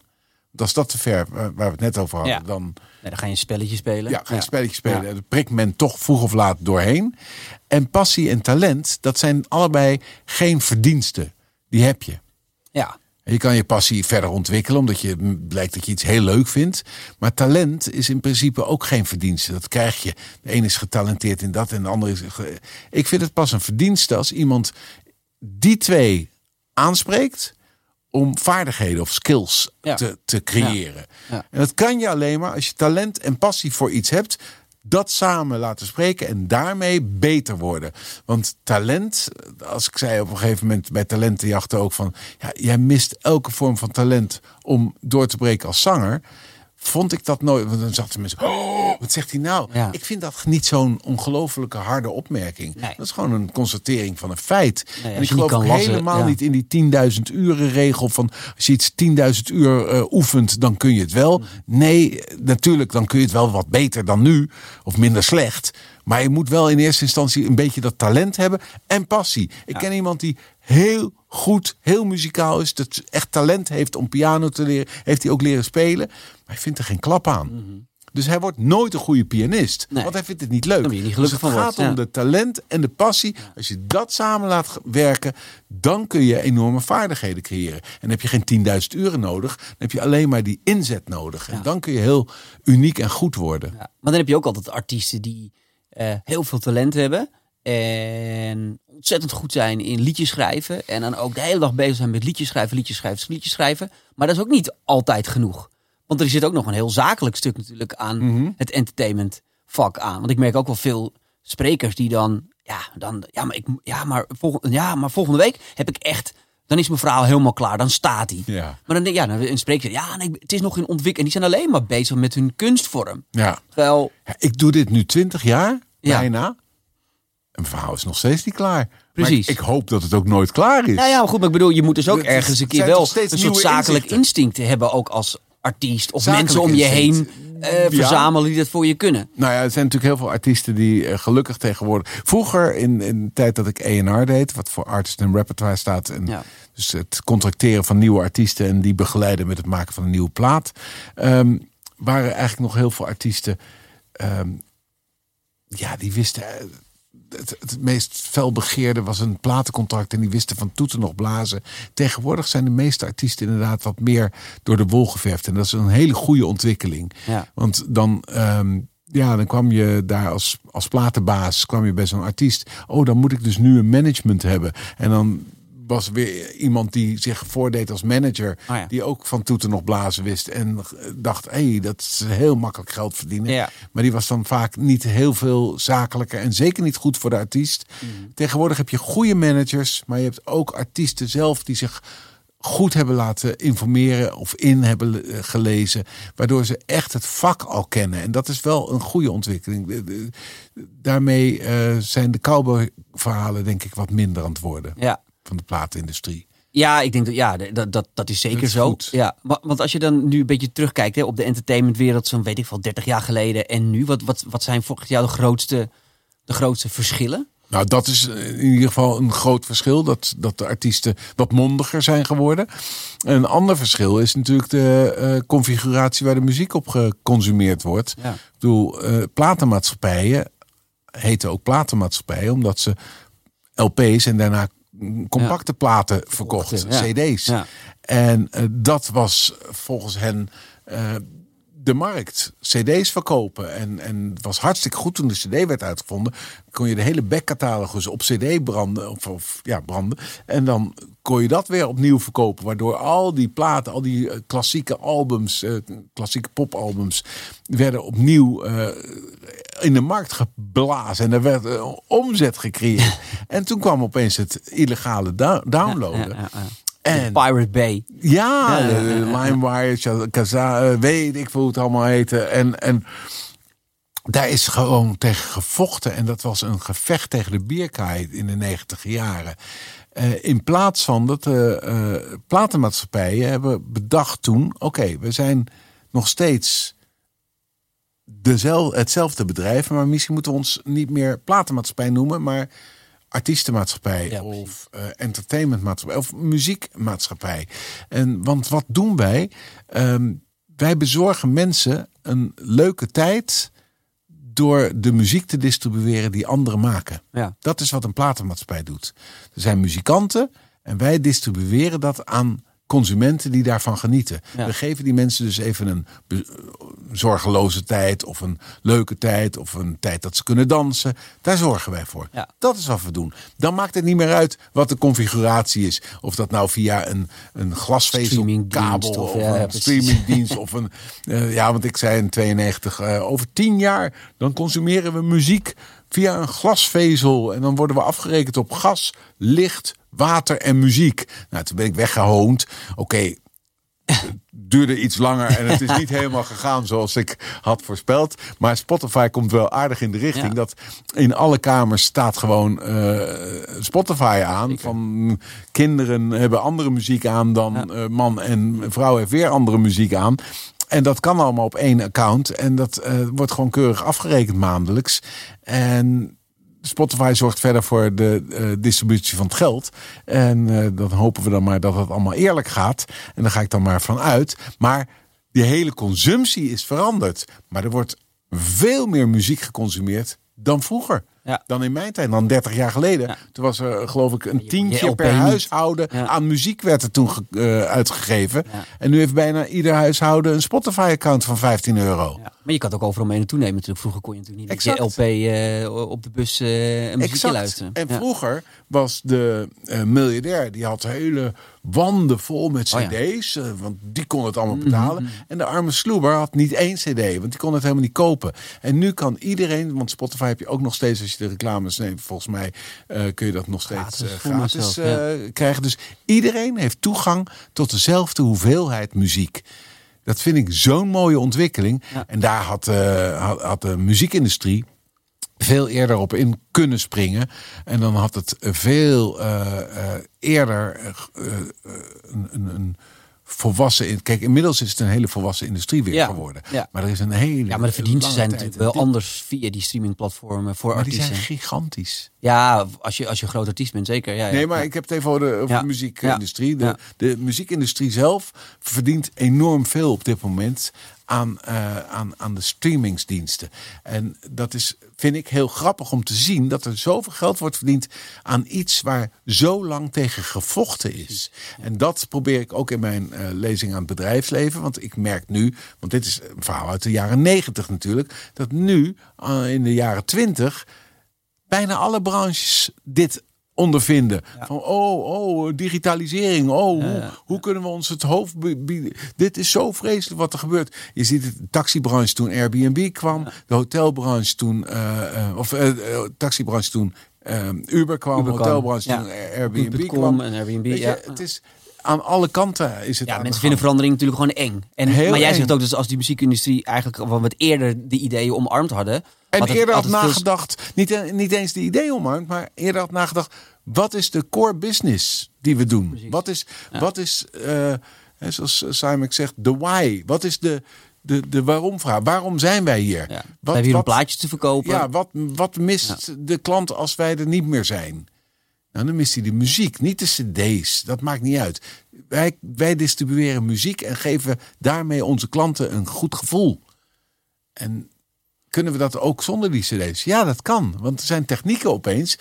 Want als dat te ver, waar waar we het net over hadden, Ja. dan, Nee, dan ga je een spelletje spelen. ja, ga je spelletjes spelen. Ja. Daar prikt men toch vroeg of laat doorheen. En passie en talent, dat zijn allebei geen verdiensten. Die heb je. Ja. Je kan je passie verder ontwikkelen, omdat je blijkt dat je iets heel leuk vindt. Maar talent is in principe ook geen verdienste. Dat krijg je. De een is getalenteerd in dat en de ander is. Ik vind het pas een verdienste als iemand die twee aanspreekt om vaardigheden of skills Ja. te, te creëren. Ja. En dat kan je alleen maar als je talent en passie voor iets hebt. Dat samen laten spreken en daarmee beter worden. Want talent, als ik zei op een gegeven moment bij talentenjachten ook van... Ja, jij mist elke vorm van talent om door te breken als zanger. Vond ik dat nooit. Want dan zaten mensen. Oh, wat zegt hij nou? Ja. Ik vind dat niet zo'n ongelofelijke harde opmerking. Nee. Dat is gewoon een constatering van een feit. Nee, en ik geloof kan ook lassen, helemaal ja. niet in die 10.000 uren regel van als je iets 10.000 uur eh, oefent, dan kun je het wel. Nee, natuurlijk, dan kun je het wel wat beter dan nu of minder slecht. Maar je moet wel in eerste instantie een beetje dat talent hebben en passie. Ik ken iemand die heel goed, heel muzikaal is, dat echt talent heeft om piano te leren, heeft hij ook leren spelen, maar hij vindt er geen klap aan. Dus hij wordt nooit een goede pianist. Nee. Want hij vindt het niet leuk. Je niet gelukkig dus het van gaat wordt, om ja. de talent en de passie. Als je dat samen laat werken, dan kun je enorme vaardigheden creëren. En dan heb je geen 10.000 uren nodig. Dan heb je alleen maar die inzet nodig. En dan kun je heel uniek en goed worden. Ja. Maar dan heb je ook altijd artiesten die eh, heel veel talent hebben. En ontzettend goed zijn in liedjes schrijven. En dan ook de hele dag bezig zijn met liedjes schrijven, liedjes schrijven, liedjes schrijven. Maar dat is ook niet altijd genoeg. Want er zit ook nog een heel zakelijk stuk natuurlijk aan het entertainment vak aan. Want ik merk ook wel veel sprekers die dan... Ja, dan, ja, maar, ik, ja, maar, volgende, ja, maar volgende week heb ik echt... Dan is mijn verhaal helemaal klaar. Dan staat hij. Ja. Maar dan denk ja, dan een spreker ja, nee, het is nog in ontwikkeling. En die zijn alleen maar bezig met hun kunstvorm. Ja. Terwijl, Ja, ik doe dit nu 20 jaar, Ja. bijna. En mijn verhaal is nog steeds niet klaar. Precies. Maar ik, ik hoop dat het ook nooit klaar is. Nou ja, goed, maar ik bedoel, je moet dus ook ergens een keer wel een soort zakelijk inzichten. instinct hebben, ook als artiest. Of Zakelijk mensen om je heen eh, Ja. verzamelen die dat voor je kunnen. Nou ja, er zijn natuurlijk heel veel artiesten die eh, gelukkig tegenwoordig... Vroeger, in, in de tijd dat ik A&R deed, wat voor Artist and Repertoire staat... En Ja. dus het contracteren van nieuwe artiesten... en die begeleiden met het maken van een nieuwe plaat... ehm, waren eigenlijk nog heel veel artiesten... ehm, ja, die wisten... Het, het meest felbegeerde was een platencontract en die wisten van toeten nog blazen. Tegenwoordig zijn de meeste artiesten inderdaad wat meer door de wol geverfd. En dat is een hele goede ontwikkeling. Ja. Want dan, ehm, ja, dan kwam je daar als, als platenbaas kwam je bij zo'n artiest. Oh, dan moet ik dus nu een management hebben. En dan was weer iemand die zich voordeed als manager. Oh ja. Die ook van toeten nog blazen wist. En dacht, hé, hey, dat is heel makkelijk geld verdienen. Ja. Maar die was dan vaak niet heel veel zakelijker. En zeker niet goed voor de artiest. Mhm. Tegenwoordig heb je goede managers. Maar je hebt ook artiesten zelf die zich goed hebben laten informeren of in hebben eh, gelezen, waardoor ze echt het vak al kennen. En dat is wel een goede ontwikkeling. Daarmee eh, zijn de cowboy-verhalen denk ik wat minder aan het worden Ja. Van de platenindustrie. Ja, ik denk dat ja, dat, dat, dat is zeker Dat is zo. goed. Ja, wa- want als je dan nu een beetje terugkijkt hè, op de entertainmentwereld, zo'n weet ik veel, 30 jaar geleden en nu, wat, wat, wat zijn volgens jou de grootste, de grootste verschillen? Nou, dat is in ieder geval een groot verschil. Dat, dat de artiesten wat mondiger zijn geworden. Een ander verschil is natuurlijk de eh, configuratie waar de muziek op geconsumeerd wordt. Ja. Ik bedoel, eh, platenmaatschappijen heten ook platenmaatschappijen omdat ze LP's en daarna compacte platen verkochten, ja. CD's. Ja. En eh, dat was volgens hen eh, de markt. CD's verkopen. En, en het was hartstikke goed toen de CD werd uitgevonden. Kon je de hele backcatalogus op CD branden. Of, of ja, branden. En dan kon je dat weer opnieuw verkopen. Waardoor al die platen, al die eh, klassieke albums, klassieke popalbums, werden opnieuw in de markt geblazen. En er werd eh, omzet gecreëerd. en toen kwam opeens het illegale da- downloaden. Ja, ja, ja. En Pirate Bay. ja, ja. LimeWire, Kaza, eh, weet ik veel hoe het allemaal heette. En, en daar is gewoon tegen gevochten. En dat was een gevecht tegen de bierkaai in de negentig jaren. Eh, in plaats van dat de eh, platenmaatschappijen hebben bedacht toen... oké, we zijn nog steeds dezel, hetzelfde bedrijf... maar misschien moeten we ons niet meer platenmaatschappij noemen... maar artiestenmaatschappij Ja, of eh, entertainmentmaatschappij of muziekmaatschappij. En want wat doen wij? Ehm, wij bezorgen mensen een leuke tijd door de muziek te distribueren die anderen maken. Ja. Dat is wat een platenmaatschappij doet. Er zijn muzikanten en wij distribueren dat aan consumenten die daarvan genieten. Ja. We geven die mensen dus even een zorgeloze tijd of een leuke tijd of een tijd dat ze kunnen dansen. Daar zorgen wij voor. Ja. Dat is wat we doen. Dan maakt het niet meer uit wat de configuratie is. Of dat nou via een, een glasvezelkabel of of- ja, een streamingdienst of een... eh, ja, want ik zei in 92, eh, over tien jaar dan consumeren we muziek via een glasvezel. En dan worden we afgerekend op gas, licht, water en muziek. Nou, toen ben ik weggehoond. Oké, het duurde iets langer en het is niet helemaal gegaan zoals ik had voorspeld. Maar Spotify komt wel aardig in de richting. Ja. Dat in alle kamers staat gewoon eh, Spotify aan. Van kinderen hebben andere muziek aan dan eh, man en vrouw heeft weer andere muziek aan. En dat kan allemaal op één account. En dat eh, wordt gewoon keurig afgerekend maandelijks. En Spotify zorgt verder voor de eh, distributie van het geld. En eh, dan hopen we dan maar dat het allemaal eerlijk gaat. En daar ga ik dan maar van uit. Maar die hele consumptie is veranderd. Maar er wordt veel meer muziek geconsumeerd dan vroeger. Ja. Dan in mijn tijd, dan 30 jaar geleden. Ja. Toen was er geloof ik een je tientje per huishouden Ja. aan muziek werd er toen eh, uitgegeven. En nu heeft bijna ieder huishouden een Spotify-account van 15 euro. Maar je kan het ook overal mee naartoe nemen natuurlijk. Vroeger kon je natuurlijk niet Exact. met je LP eh, op de bus eh een muziekje luisteren. En Ja. vroeger was de eh, miljardair, die had hele wanden vol met Oh ja. Mhm, cd's. want die kon het allemaal betalen. En de arme sloeber had niet één cd, want die kon het helemaal niet kopen. En nu kan iedereen, want Spotify heb je ook nog steeds, als je de reclames neemt, volgens mij kun je dat nog steeds Gratis, voor gratis mezelf, ja. krijgen. Dus iedereen heeft toegang tot dezelfde hoeveelheid muziek. Dat vind ik zo'n mooie ontwikkeling. Ja. En daar had, eh, had, had de muziekindustrie veel eerder op in kunnen springen. En dan had het veel eh, eh, eerder een, een, een volwassen... in- Kijk, inmiddels is het een hele volwassen industrie weer Ja, geworden. ja. Maar er is een hele Ja, maar de verdiensten lange zijn natuurlijk wel anders via die streamingplatformen voor Maar die artiesten. zijn gigantisch. Ja, als je, als je groot artiest bent, zeker. Ja. Nee, maar ik heb het even over de, over de muziekindustrie. De, de muziekindustrie zelf verdient enorm veel op dit moment aan, eh, aan, aan de streamingsdiensten. En dat is, vind ik, heel grappig om te zien dat er zoveel geld wordt verdiend aan iets waar zo lang tegen gevochten is. En dat probeer ik ook in mijn eh, lezing aan het bedrijfsleven. Want ik merk nu, want dit is een verhaal uit de jaren negentig natuurlijk, dat nu eh, in de jaren twintig bijna alle branches dit ondervinden. Van oh, oh, digitalisering. Oh, hoe, hoe kunnen we ons het hoofd bieden? Dit is zo vreselijk wat er gebeurt. Je ziet het de taxibranche toen Airbnb kwam, de hotelbranche toen, eh, eh, of eh, taxibranche toen Uber kwam, Uber hotelbranche ja. toen Airbnb kwam. en Airbnb, je, ja. Het is aan alle kanten is het Ja, mensen vinden verandering natuurlijk gewoon eng. En, Heel maar jij eng. zegt ook dus als die muziekindustrie eigenlijk wat eerder de ideeën omarmd hadden. En had eerder had veel- nagedacht, niet, niet eens de idee omarmd, maar eerder had nagedacht, wat is de core business die we doen? Wat is, wat is eh, hè, zoals Simon zegt, de why? Wat is de, de, de waarom vraag? Waarom zijn wij hier? Ja. We Wat, hebben hier een wat- plaatje te verkopen. Ja, wat, wat mist de klant als wij er niet meer zijn? Nou, dan mist hij de muziek, niet de cd's. Dat maakt niet uit. Wij, wij distribueren muziek en geven daarmee onze klanten een goed gevoel. En kunnen we dat ook zonder die cd's? Ja, dat kan. Want er zijn technieken opeens...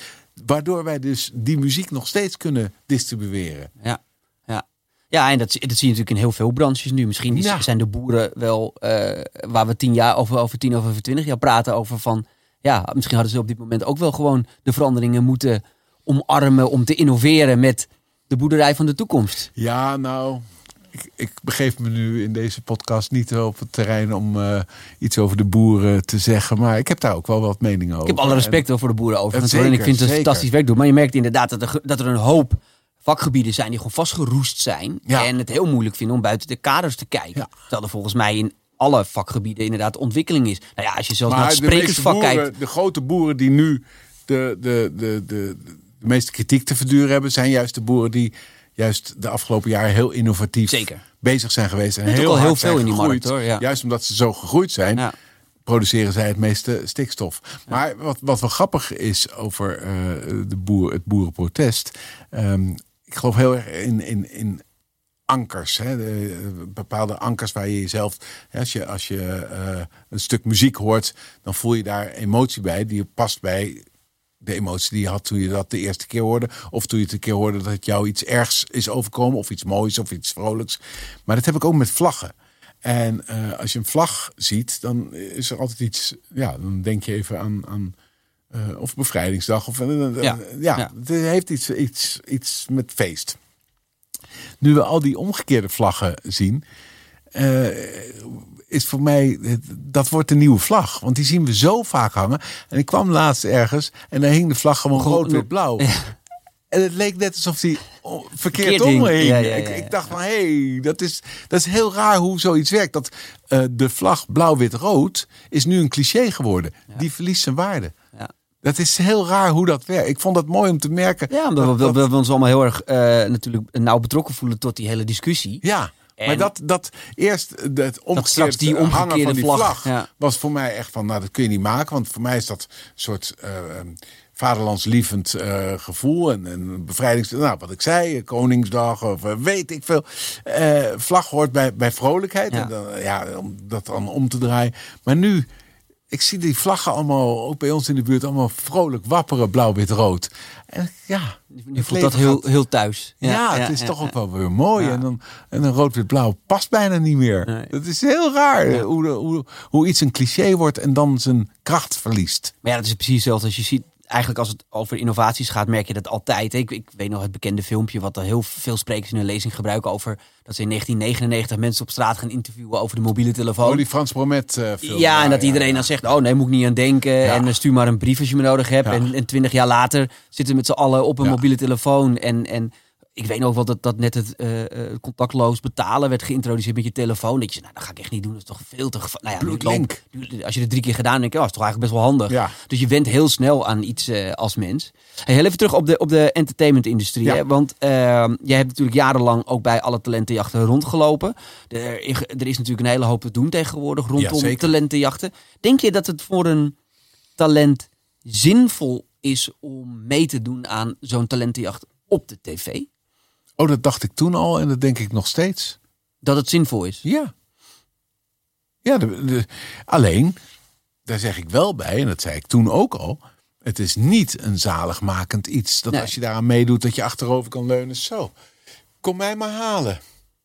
waardoor wij dus die muziek nog steeds kunnen distribueren. Ja, ja. ja en dat, dat zie je natuurlijk in heel veel branches nu. Misschien Ja. zijn de boeren wel eh, waar we tien jaar over, over tien of over twintig jaar praten over van. Ja, misschien hadden ze op dit moment ook wel gewoon de veranderingen moeten omarmen om te innoveren met de boerderij van de toekomst. Ja, nou... Ik, ik begeef me nu in deze podcast niet op het terrein om eh, iets over de boeren te zeggen. Maar ik heb daar ook wel wat meningen over. Ik heb alle En- respect wel voor de boeren over. En ik vind het een fantastisch werk doen. Maar je merkt inderdaad dat er, dat er een hoop vakgebieden zijn die gewoon vastgeroest zijn. Ja. En het heel moeilijk vinden om buiten de kaders te kijken. Ja. Terwijl er volgens mij in alle vakgebieden inderdaad ontwikkeling is. Nou ja, als je zelfs naar het sprekersvak boeren, kijkt. de grote boeren die nu de, de, de, de, de meeste kritiek te verduren hebben, zijn juist de boeren die juist de afgelopen jaren heel innovatief Zeker. bezig zijn geweest. En heel al heel veel in die gegroeid. markt, hoor, ja. Juist omdat ze zo gegroeid zijn, Ja. produceren zij het meeste stikstof. Maar wat, wat wel grappig is over eh, de boer, het boerenprotest. ehm, ik geloof heel erg in, in, in ankers. Hè? De, eh, bepaalde ankers waar je jezelf. Hè, als je, als je eh, een stuk muziek hoort, dan voel je daar emotie bij. Die past bij de emotie die je had toen je dat de eerste keer hoorde. Of toen je het een keer hoorde dat het jou iets ergs is overkomen. Of iets moois of iets vrolijks. Maar dat heb ik ook met vlaggen. En eh, als je een vlag ziet, dan is er altijd iets. Ja, dan denk je even aan. aan eh, of bevrijdingsdag. Of, eh, Ja, ja, ja. het heeft iets, iets, iets met feest. Nu we al die omgekeerde vlaggen zien, is voor mij, dat wordt de nieuwe vlag. Want die zien we zo vaak hangen. En ik kwam laatst ergens en daar hing de vlag gewoon rood, wit, blauw. En het leek net alsof die verkeerd Verkeerd om hing. hing. Ja, ja, ja, Ik, ik dacht van, hé, hey, dat, is, dat is heel raar hoe zoiets werkt. Dat eh, de vlag blauw, wit, rood is nu een cliché geworden. Die verliest zijn waarde. Ja. Dat is heel raar hoe dat werkt. Ik vond dat mooi om te merken. Ja, omdat we, dat- we, we ons allemaal heel erg eh, natuurlijk nauw betrokken voelen tot die hele discussie. Ja, En- maar dat, dat eerst het omgekeerde, straks die hangen omgekeerde van die vlag, vlag, ja. was voor mij echt van, nou dat kun je niet maken. Want voor mij is dat een soort eh, vaderlandslievend uh, gevoel en, en bevrijdings... Nou, wat ik zei, Koningsdag of uh, weet ik veel. Uh, vlag hoort bij, bij vrolijkheid. Ja. En dan, ja, om dat dan om te draaien. Maar nu, ik zie die vlaggen allemaal, ook bij ons in de buurt, allemaal vrolijk wapperen, blauw, wit, rood. En ja, Je voelt dat heel, gaat- heel thuis. Ja, het is ja, toch ook wel weer mooi. En, dan, en een rood-wit-blauw past bijna niet meer. Nee. Dat is heel raar hoe, hoe, hoe iets een cliché wordt en dan zijn kracht verliest. Maar ja, dat is precies hetzelfde als je ziet. Eigenlijk als het over innovaties gaat, merk je dat altijd. Ik, ik weet nog het bekende filmpje wat er heel veel sprekers in een lezing gebruiken over dat ze in 1999 mensen op straat gaan interviewen over de mobiele telefoon. Oh, die Frans Bromet eh, film. ja, en dat iedereen dan zegt, oh nee, moet ik niet aan denken. En eh, stuur maar een brief als je me nodig hebt. En, twintig jaar later zitten we met z'n allen op een mobiele telefoon. En, en ik weet nog wel dat, dat net het eh, eh, contactloos betalen werd geïntroduceerd met je telefoon. Dat je nou dat ga ik echt niet doen. Dat is toch veel te gevaarlijk. Nou ja, nu Als je het drie keer gedaan hebt, denk je, oh, is toch eigenlijk best wel handig. Ja. Dus je went heel snel aan iets eh, als mens. Hey, heel even terug op de, op de entertainment-industrie. Ja. Want eh, jij hebt natuurlijk jarenlang ook bij alle talentenjachten rondgelopen. Er, er is natuurlijk een hele hoop te doen tegenwoordig rondom Ja, talentenjachten. Denk je dat het voor een talent zinvol is om mee te doen aan zo'n talentenjacht op de tv? Oh, dat dacht ik toen al en dat denk ik nog steeds. Dat het zinvol is? Ja. Ja, de, de- alleen, daar zeg ik wel bij, en dat zei ik toen ook al. Het is niet een zaligmakend iets dat Nee. als je daaraan meedoet, dat je achterover kan leunen. Zo, kom mij maar halen.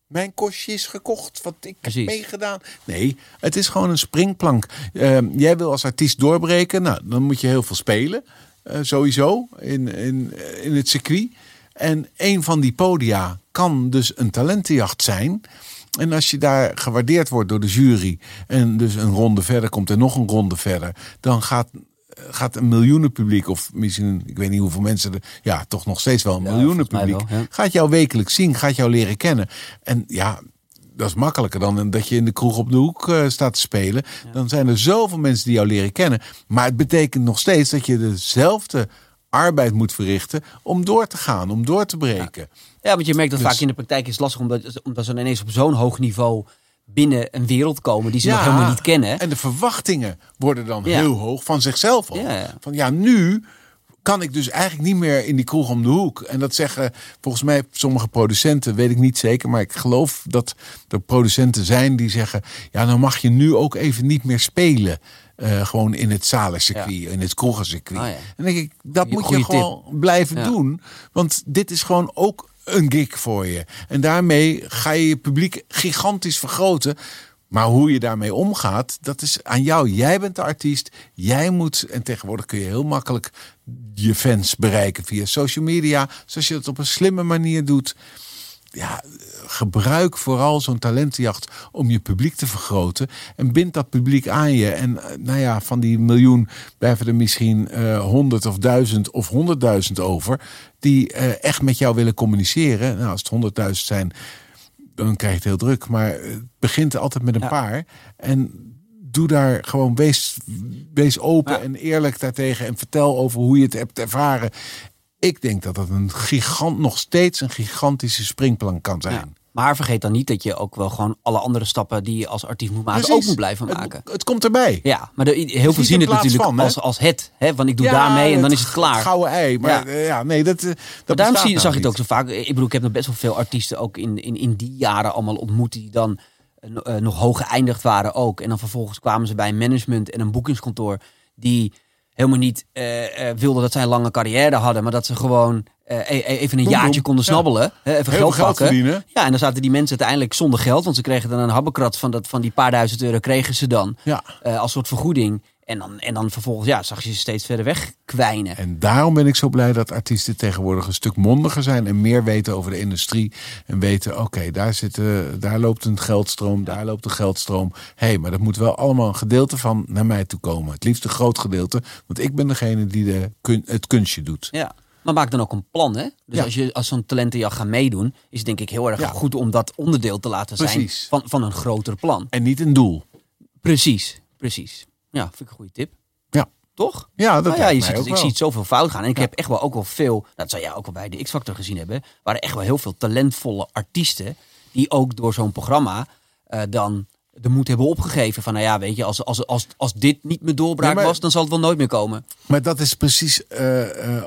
Mijn kostje is gekocht, wat ik Precies. heb meegedaan. Nee, het is gewoon een springplank. Ehm, jij wil als artiest doorbreken, nou, dan moet je heel veel spelen. eh, sowieso, in, in, in het circuit. En een van die podia kan dus een talentenjacht zijn. En als je daar gewaardeerd wordt door de jury en dus een ronde verder komt en nog een ronde verder, dan gaat, gaat een miljoenenpubliek, of misschien, ik weet niet hoeveel mensen er, ja, toch nog steeds wel een Ja, wel, ja. gaat jou wekelijks zien, gaat jou leren kennen. En ja, dat is makkelijker dan dat je in de kroeg op de hoek eh, staat te spelen. Dan zijn er zoveel mensen die jou leren kennen. Maar het betekent nog steeds dat je dezelfde arbeid moet verrichten om door te gaan, om door te breken. Ja, want je merkt dat Dus- vaak in de praktijk is lastig omdat, omdat ze ineens op zo'n hoog niveau binnen een wereld komen die ze nog helemaal niet kennen. En de verwachtingen worden dan Ja. heel hoog van zichzelf al. Ja. Van ja, nu kan ik dus eigenlijk niet meer in die kroeg om de hoek. En dat zeggen volgens mij sommige producenten, weet ik niet zeker, maar ik geloof dat er producenten zijn die zeggen: ja, dan mag je nu ook even niet meer spelen. Eh, gewoon in het zalencircuit, in het kroegencircuit. Ah, ja. En denk ik, dat moet je gewoon blijven Ja. doen. Want dit is gewoon ook een gig voor je. En daarmee ga je je publiek gigantisch vergroten. Maar hoe je daarmee omgaat, dat is aan jou. Jij bent de artiest. Jij moet, en tegenwoordig kun je heel makkelijk je fans bereiken via social media. Zoals je dat op een slimme manier doet. Ja, gebruik vooral zo'n talentenjacht om je publiek te vergroten. En bind dat publiek aan je. En eh, nou ja, van die miljoen blijven er misschien eh, honderd of duizend of honderdduizend over. Die eh, echt met jou willen communiceren. Nou, als het honderdduizend zijn, dan krijg je het heel druk. Maar het begint altijd met een Ja. paar. En doe daar gewoon, wees, wees open Ja. en eerlijk daartegen. En vertel over hoe je het hebt ervaren. Ik denk dat dat een gigant, nog steeds een gigantische springplank kan zijn. Ja. Maar vergeet dan niet dat je ook wel gewoon alle andere stappen die je als artiest moet maken, Precies. ook moet blijven Het- maken. Het, komt erbij. Ja, maar de, heel veel zien het natuurlijk van, als, als het. Hè? Want ik doe daarmee en dan is het klaar. gouden ei. Maar Ja. ja, ja nee, dat, eh, dat Maar daarom zie, nou zag je het ook zo vaak. Ik bedoel, ik heb nog best wel veel artiesten ook in, in, in die jaren allemaal ontmoet die dan eh, eh, nog hoog geëindigd waren ook. En dan vervolgens kwamen ze bij een management en een boekingskantoor die helemaal niet eh, eh, wilden dat zij een lange carrière hadden, maar dat ze gewoon eh, e- e- even een Boem, jaartje boem. konden snabbelen, even Heel geld pakken. verdienen. Ja, en dan zaten die mensen uiteindelijk zonder geld, want ze kregen dan een habbekrat van, dat, van die paar duizend euro kregen ze dan Ja. als soort vergoeding. En dan, en dan vervolgens ja, zag je ze steeds verder weg kwijnen. En daarom ben ik zo blij dat artiesten tegenwoordig een stuk mondiger zijn en meer weten over de industrie. En weten, oké, daar eh, daar loopt een geldstroom, daar loopt een geldstroom. Hé, hey, maar dat moet wel allemaal een gedeelte van naar mij toe komen. Het liefst een groot gedeelte, want ik ben degene die de kun, het kunstje doet. Ja. Maar maak dan ook een plan, hè? Dus Ja. als je als zo'n talentenjacht gaat meedoen, is het denk ik heel erg Ja. goed om dat onderdeel te laten zijn van, van een groter plan. En niet een doel. Precies, precies. Ja, vind ik een goede tip. Ja. Toch? Ja, dat Nou ja, je ziet, ik wel. zie het zoveel fout gaan. En ik Ja. heb echt wel ook wel veel, dat zou jij ook wel bij de X-Factor gezien hebben, waren echt wel heel veel talentvolle artiesten die ook door zo'n programma eh, dan de moed hebben opgegeven. Van nou ja, weet je, als, als, als, als dit niet mijn doorbraak Ja, maar- was, dan zal het wel nooit meer komen. Maar dat is precies, eh, eh,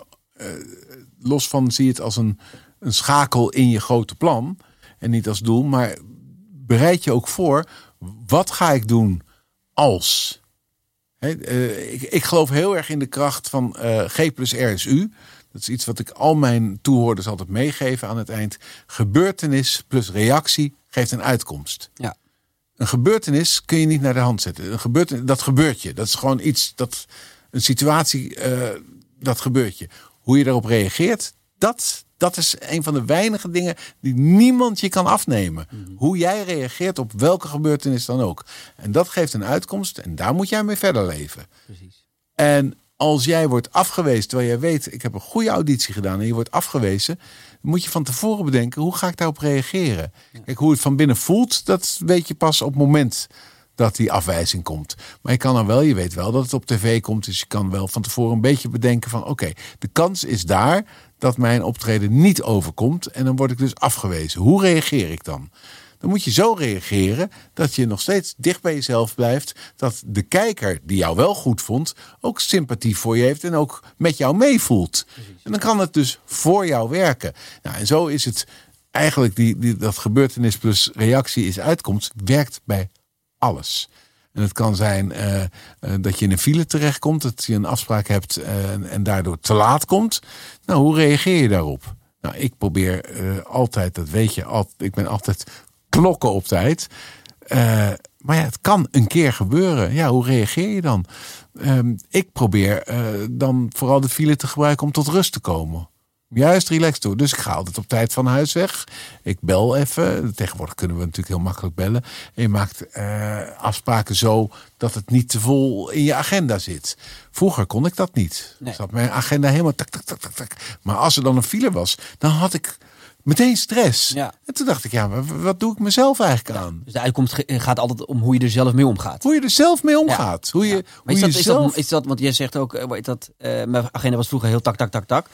los van zie je het als een, een schakel in je grote plan. En niet als doel. Maar bereid je ook voor, wat ga ik doen als? Eh, ik, ik geloof heel erg in de kracht van eh, G plus R is U. Dat is iets wat ik al mijn toehoorders altijd meegeven aan het eind. Gebeurtenis plus reactie geeft een uitkomst. Ja. Een gebeurtenis kun je niet naar de hand zetten. Een gebeurtenis, dat gebeurt je. Dat is gewoon iets dat een situatie eh, dat gebeurt je. Hoe je daarop reageert, dat, dat is een van de weinige dingen die niemand je kan afnemen. Hoe jij reageert op welke gebeurtenis dan ook. En dat geeft een uitkomst en daar moet jij mee verder leven. Precies. En als jij wordt afgewezen, terwijl jij weet, ik heb een goede auditie gedaan en je wordt afgewezen, moet je van tevoren bedenken, hoe ga ik daarop reageren? Kijk, hoe het van binnen voelt, dat weet je pas op het moment dat die afwijzing komt. Maar je kan dan wel, je weet wel dat het op tv komt, dus je kan wel van tevoren een beetje bedenken van, oké, de kans is daar dat mijn optreden niet overkomt en dan word ik dus afgewezen. Hoe reageer ik dan? Dan moet je zo reageren dat je nog steeds dicht bij jezelf blijft. Dat de kijker die jou wel goed vond, ook sympathie voor je heeft en ook met jou meevoelt. En dan kan het dus voor jou werken. Nou, en zo is het eigenlijk die, die, dat gebeurtenis plus reactie is uitkomst, werkt bij alles. En het kan zijn eh, eh, dat je in een file terechtkomt, dat je een afspraak hebt eh, en, daardoor te laat komt. Nou, hoe reageer je daarop? Nou, ik probeer altijd, dat weet je, al, ik ben altijd klokken op tijd. Maar ja, het kan een keer gebeuren. Ja, hoe reageer je dan? Ehm, ik probeer dan vooral de file te gebruiken om tot rust te komen. Juist relaxed toe. Dus ik ga altijd op tijd van huis weg. Ik bel even. Tegenwoordig kunnen we natuurlijk heel makkelijk bellen. En je maakt eh, afspraken zo dat het niet te vol in je agenda zit. Vroeger kon ik dat niet. Nee. Zat mijn agenda helemaal tak, tak, tak, tak, tak. Maar als er dan een file was, dan had ik meteen stress. Ja. En toen dacht ik, ja, maar wat doe ik mezelf eigenlijk aan? Dus de uitkomst gaat altijd om hoe je er zelf mee omgaat. Hoe je er zelf mee omgaat. Hoe je, Maar hoe is je dat, is, zelf... dat, is dat, want jij zegt ook, eh, dat, eh, mijn agenda was vroeger heel tak, tak, tak, tak.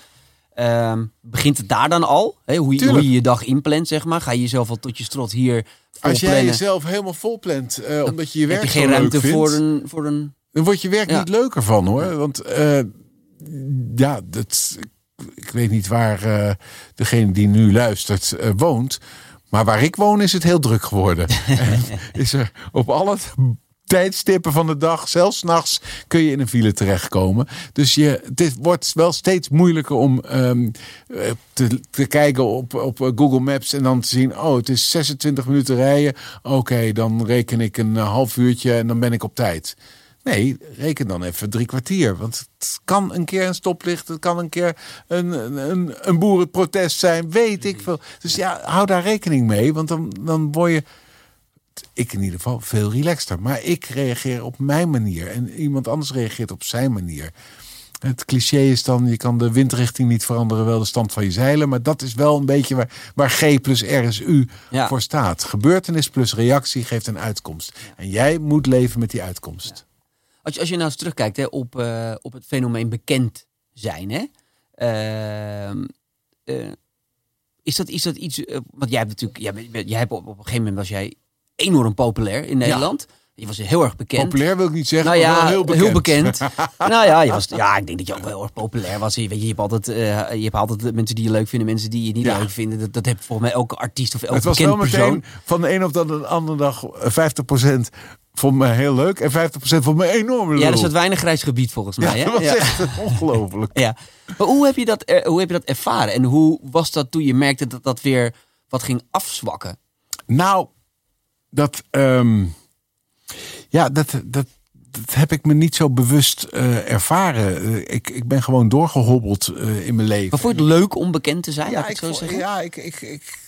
Ehm, begint het daar dan al? Hè, hoe, je, hoe je je dag inplant, zeg maar. Ga je jezelf al tot je strot hier Als jij jezelf helemaal volplant, eh, omdat je je werk heb je geen leuk ruimte vindt, voor een, voor een... dan wordt je werk Ja. niet leuker van hoor. Want eh, ja, dat, ik weet niet waar eh, degene die nu luistert woont. Maar waar ik woon is het heel druk geworden. En is er op alle tijdstippen van de dag, zelfs 's nachts, kun je in een file terechtkomen. Dus je, dit wordt wel steeds moeilijker om ehm, eh, te, te kijken op, op eh, Google Maps en dan te zien, oh, het is 26 minuten rijden. Oké, dan reken ik een eh, half uurtje en dan ben ik op tijd. Nee, reken dan even drie kwartier. Want het kan een keer een stoplicht, het kan een keer een, een, een boerenprotest zijn, weet ik veel. Dus ja, hou daar rekening mee, want dan, dan word je, ik in ieder geval, veel relaxter. Maar ik reageer op mijn manier en iemand anders reageert op zijn manier. Het cliché is dan, je kan de windrichting niet veranderen, wel de stand van je zeilen. Maar dat is wel een beetje waar, waar G plus R is U Ja. voor staat. Gebeurtenis plus reactie geeft een uitkomst. En jij moet leven met die uitkomst. Als je, als je nou eens terugkijkt hè, op, eh, op het fenomeen bekend zijn, hè? Ehm, eh, is, dat, is dat iets... eh, want jij hebt natuurlijk... Jij, jij hebt op, op een gegeven moment was jij enorm populair in Nederland. Je was heel erg bekend. Populair wil ik niet zeggen, Nou maar heel bekend. nou ja, je was, ja, ik denk dat je ook wel heel erg populair was. Je, weet, je, je, hebt altijd, eh, je hebt altijd mensen die je leuk vinden, mensen die je niet Ja. leuk vinden. Dat, dat heeft volgens mij elke artiest of elke Het was wel meteen persoon. van de een op de andere dag eh, 50% vond me heel leuk en 50% vond me enorm leuk. Ja, er zat weinig grijs gebied volgens mij. ja, hè? dat was ja. echt ongelooflijk. Ja. Maar hoe heb, je dat, hoe heb je dat ervaren? En hoe was dat toen je merkte dat dat weer wat ging afzwakken? Nou, dat, ehm, ja, dat, dat, dat heb ik me niet zo bewust eh, ervaren. Eh, ik, ik ben gewoon doorgehobbeld eh, in mijn leven. Maar vond je het leuk om bekend te zijn? ja, ik ik, zo zeggen? ja ik, ik, ik,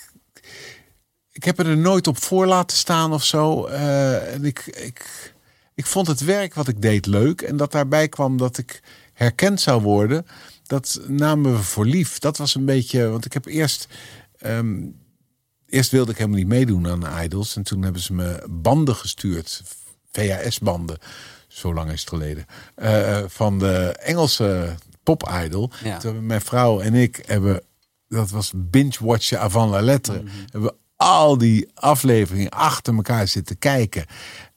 ik heb er nooit op voor laten staan of zo. Eh, en ik, ik, ik vond het werk wat ik deed leuk. En dat daarbij kwam dat ik herkend zou worden. Dat namen we voor lief. Dat was een beetje. Want ik heb eerst. ehm, eerst wilde ik helemaal niet meedoen aan Idols. En toen hebben ze me banden gestuurd. VHS-banden. Zo lang is het geleden. eh, van de Engelse pop-idol. Ja. Toen hebben mijn vrouw en ik hebben... Dat was binge-watchen avant la lettre. Mhm. Hebben al die afleveringen achter elkaar zitten kijken.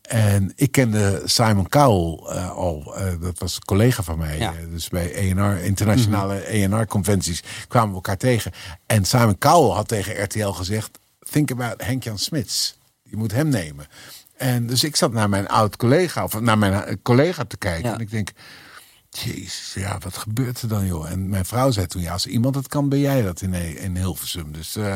En ik kende Simon Cowell uh, al. Uh, dat was een collega van mij. Ja. Uh, dus bij ENR, internationale ENR-conventies kwamen we elkaar tegen. En Simon Cowell had tegen RTL gezegd... Think about Henk-Jan Smits. Je moet hem nemen. En dus ik zat naar mijn oud collega, of naar mijn collega te kijken. Ja. En ik denk, jezus, ja, wat gebeurt er dan, joh? En mijn vrouw zei toen, ja, als iemand het kan, ben jij dat in, in Hilversum. Dus, uh,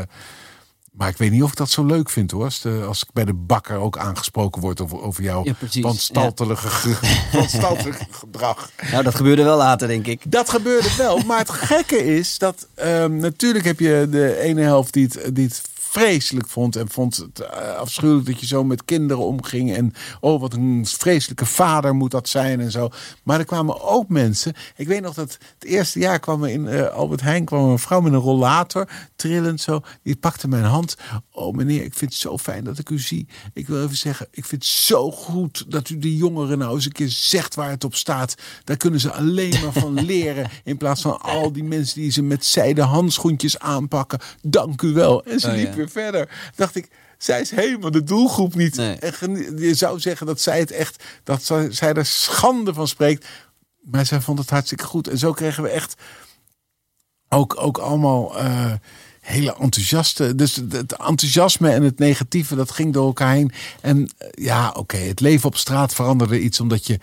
maar ik weet niet of ik dat zo leuk vind, hoor. Als, de, als ik bij de bakker ook aangesproken word over, over jouw Ja, wanstaltelige, wanstaltelige gedrag. Nou, dat gebeurde wel later, denk ik. Dat gebeurde wel. Maar het gekke is dat ehm, natuurlijk heb je de ene helft die het, die het vreselijk vond. En vond het uh, afschuwelijk dat je zo met kinderen omging. En oh, wat een vreselijke vader moet dat zijn en zo. Maar er kwamen ook mensen. Ik weet nog dat het eerste jaar kwam er in uh, Albert Heijn kwam een vrouw met een rollator. Trillend zo. Die pakte mijn hand. Oh meneer, ik vind het zo fijn dat ik u zie. Ik wil even zeggen, ik vind het zo goed dat u die jongeren nou eens een keer zegt waar het op staat. Daar kunnen ze alleen maar van leren. In plaats van al die mensen die ze met zijden handschoentjes aanpakken. Dank u wel. En ze Oh, liep ja. Weer verder. Dacht ik, zij is helemaal de doelgroep niet. Nee. En je zou zeggen dat zij het echt, dat zij, er schande van spreekt. Maar zij vond het hartstikke goed. En zo kregen we echt ook, ook allemaal eh, hele enthousiaste. Dus het enthousiasme en het negatieve, dat ging door elkaar heen. En eh, ja, oké, het leven op straat veranderde iets omdat je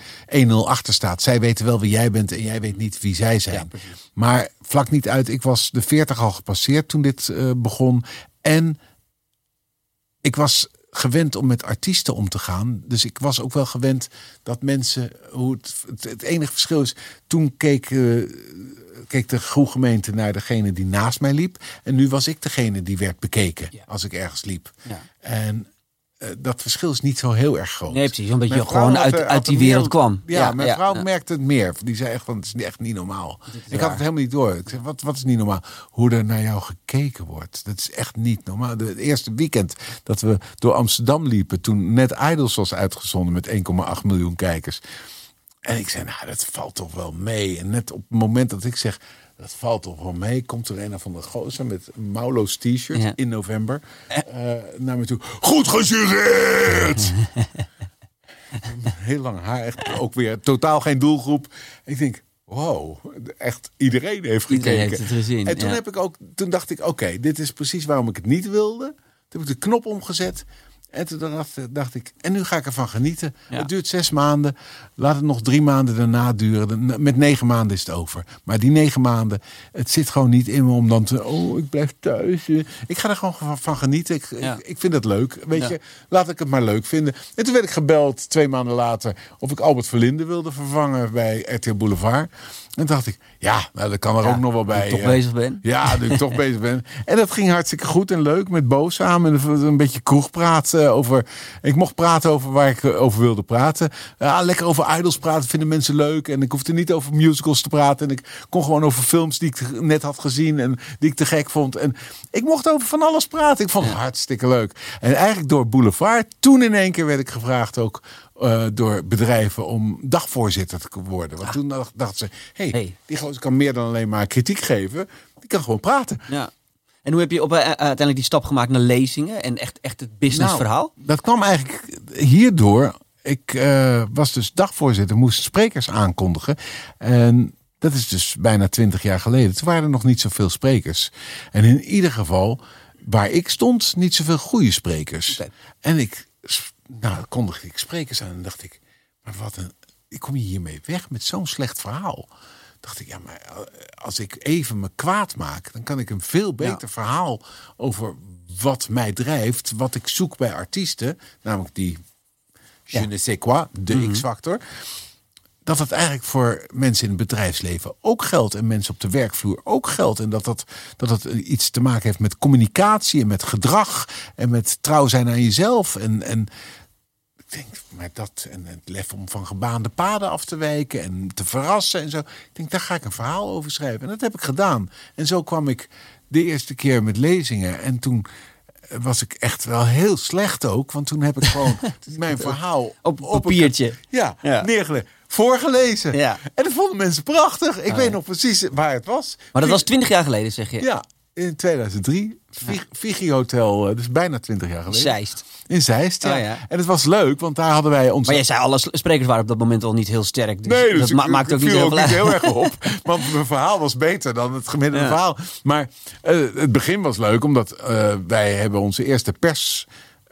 1-0 achter staat. Zij weten wel wie jij bent en jij weet niet wie zij zijn. Ja, maar vlak niet uit, ik was de 40 al gepasseerd toen dit eh, begon. En ik was gewend om met artiesten om te gaan. Dus ik was ook wel gewend dat mensen. Hoe het, het, het enige verschil is. Toen keek, eh, keek de groegemeente naar degene die naast mij liep. En nu was ik degene die werd bekeken Ja. als ik ergens liep. Ja. En dat verschil is niet zo heel erg groot. Nee, precies. Omdat je gewoon uit, er- uit die er wereld meer- kwam. Ja, mijn vrouw ja. merkte het meer. Die zei echt van, het is echt niet normaal. Ik had het helemaal niet door. Ik zei, wat, wat is niet normaal? Hoe er naar jou gekeken wordt. Dat is echt niet normaal. De, het eerste weekend dat we door Amsterdam liepen... toen net Idols was uitgezonden met 1,8 miljoen kijkers. En ik zei, nou, dat valt toch wel mee. En net op het moment dat ik zeg... Dat valt toch wel mee. Komt er een van de gozer met Maulo's t-shirt Ja. in november eh, naar me toe. Goed gesureerd! heel lang haar. Echt ook weer totaal geen doelgroep. Ik denk, wow, echt iedereen heeft gekeken. Iedereen heeft het gezien, en toen, ja. heb ik ook, toen dacht ik, oké, dit is precies waarom ik het niet wilde. Toen heb ik de knop omgezet. En toen dacht, dacht ik, en nu ga ik ervan genieten. Ja. Het duurt zes maanden. Laat het nog drie maanden daarna duren. Met negen maanden is het over. Maar die negen maanden, het zit gewoon niet in me om dan te... Oh, ik blijf thuis. Ik ga er gewoon van, van genieten. Ik, Ja. ik, ik vind het leuk. Weet Ja. je, laat ik het maar leuk vinden. En toen werd ik gebeld, twee maanden later... of ik Albert Verlinde wilde vervangen bij RTL Boulevard. En dacht ik, ja, nou, dat kan er Ja, ook nog wel bij. ik toch eh. bezig ben. Ja, nu ik toch bezig ben. En dat ging hartstikke goed en leuk met Bo samen. En een beetje kroegpraat eh, over... Ik mocht praten over waar ik eh, over wilde praten. Ja, lekker over idols praten vinden mensen leuk. En ik hoefde niet over musicals te praten. En ik kon gewoon over films die ik net had gezien en die ik te gek vond. En ik mocht over van alles praten. Ik vond het hartstikke leuk. En eigenlijk door Boulevard, toen in één keer werd ik gevraagd ook... eh, door bedrijven om dagvoorzitter te worden. Want toen dacht- ze: hey, Hey. die gozer kan meer dan alleen maar kritiek geven. Die kan gewoon praten. Ja. En hoe heb je op, eh, uiteindelijk die stap gemaakt naar lezingen en echt, echt het businessverhaal? Nou, dat kwam eigenlijk hierdoor. Ik eh, was dus dagvoorzitter, moest sprekers aankondigen. En dat is dus bijna twintig jaar geleden. Toen waren er nog niet zoveel sprekers. En in ieder geval, waar ik stond, niet zoveel goede sprekers. En ik, nou, kondigde ik sprekers aan en dacht ik, maar wat een, ik kom je hiermee weg met zo'n slecht verhaal. Dacht ik, ja, maar eh, als ik even me kwaad maak, dan kan ik een veel beter Ja. verhaal over wat mij drijft, wat ik zoek bij artiesten, namelijk die je Ja. ne sais quoi, de X-factor. Dat het eigenlijk voor mensen in het bedrijfsleven ook geldt. En mensen op de werkvloer ook geldt. En dat, dat, dat het iets te maken heeft met communicatie en met gedrag. En met trouw zijn aan jezelf. En, en denk, maar dat en het lef om van gebaande paden af te wijken en te verrassen en zo. Ik denk, daar ga ik een verhaal over schrijven. En dat heb ik gedaan. En zo kwam ik de eerste keer met lezingen. En toen was ik echt wel heel slecht ook. Want toen heb ik gewoon mijn verhaal Op een- papiertje. ja, Ja. neergelegd. Voorgelezen. Ja. En dat vonden mensen prachtig. Ik Ah, weet ja. nog precies waar het was. Maar dat was twintig jaar geleden, zeg je? Ja. In 2003. Vig- Vigi Hotel, dus bijna 20 jaar geleden. Zeist. In Zeist, ja. Ah, ja. En het was leuk, want daar hadden wij ons... Maar jij zei, alle sprekers waren op dat moment al niet heel sterk. Dus Nee, dus dat ik- ma- maakt ook niet heel ook niet heel erg op. Want mijn verhaal was beter dan het gemiddelde Ja. verhaal. Maar eh, het begin was leuk, omdat eh, wij hebben onze eerste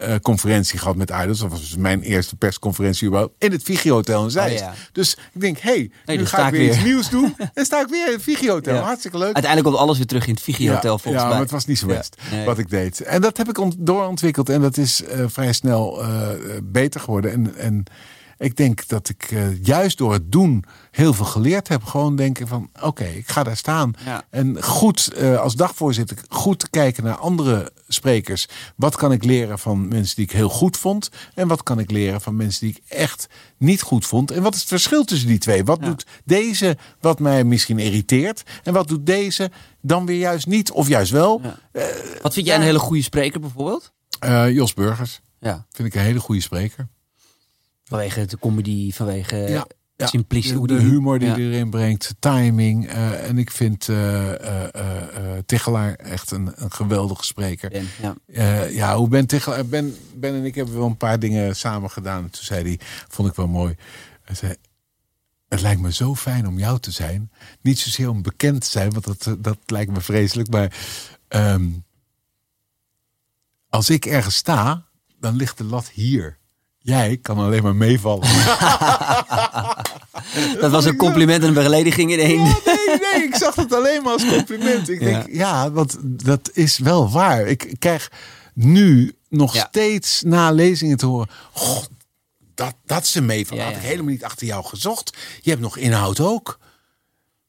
persconferentie gehad met Idols. Dat was dus mijn eerste persconferentie überhaupt. In het Vigi Hotel in Zeist. Oh, ja. Dus ik denk, hé, hey, nu ga ik weer weer. iets nieuws doen. En sta ik weer in het Vigi Hotel. Ja. Hartstikke leuk. Uiteindelijk komt alles weer terug in het Vigi Hotel volgens ja, mij. maar het was niet zo Ja. best Nee. wat ik deed. En dat heb ik ont- doorontwikkeld en dat is eh, vrij snel eh, eh, beter geworden. En, en ik denk dat ik eh, juist door het doen heel veel geleerd heb. Gewoon denken van, oké, ik ga daar staan. Ja. En goed, eh, als dagvoorzitter, goed kijken naar andere sprekers. Wat kan ik leren van mensen die ik heel goed vond? En wat kan ik leren van mensen die ik echt niet goed vond? En wat is het verschil tussen die twee? Wat Ja. doet deze wat mij misschien irriteert? En wat doet deze dan weer juist niet? Of juist wel? Ja. Wat vind jij een hele goede spreker bijvoorbeeld? Eh, Jos Burgers Ja, vind ik een hele goede spreker. vanwege de comedy, vanwege Ja, ja. De, humor die ja. erin brengt, timing. eh, en ik vind eh eh eh, Tichelaar echt een, een geweldige spreker. Ben, ja. Ja, hoe Ben Tichelaar... Ben, ben en ik hebben wel een paar dingen samen gedaan. En toen zei hij, vond ik wel mooi. Hij zei, het lijkt me zo fijn om jou te zijn. Niet zozeer om bekend te zijn, want dat, dat lijkt me vreselijk. Maar ehm, als ik ergens sta, dan ligt de lat hier. Jij kan alleen maar meevallen. Dat was een compliment en een belediging in één. Ja, nee, nee, ik zag het alleen maar als compliment. Ik Ja. denk, ja, want dat is wel waar. Ik krijg nu nog Ja. steeds na lezingen te horen. "Goh, dat, dat ze mee van had ik helemaal niet achter jou gezocht. Je hebt nog inhoud ook.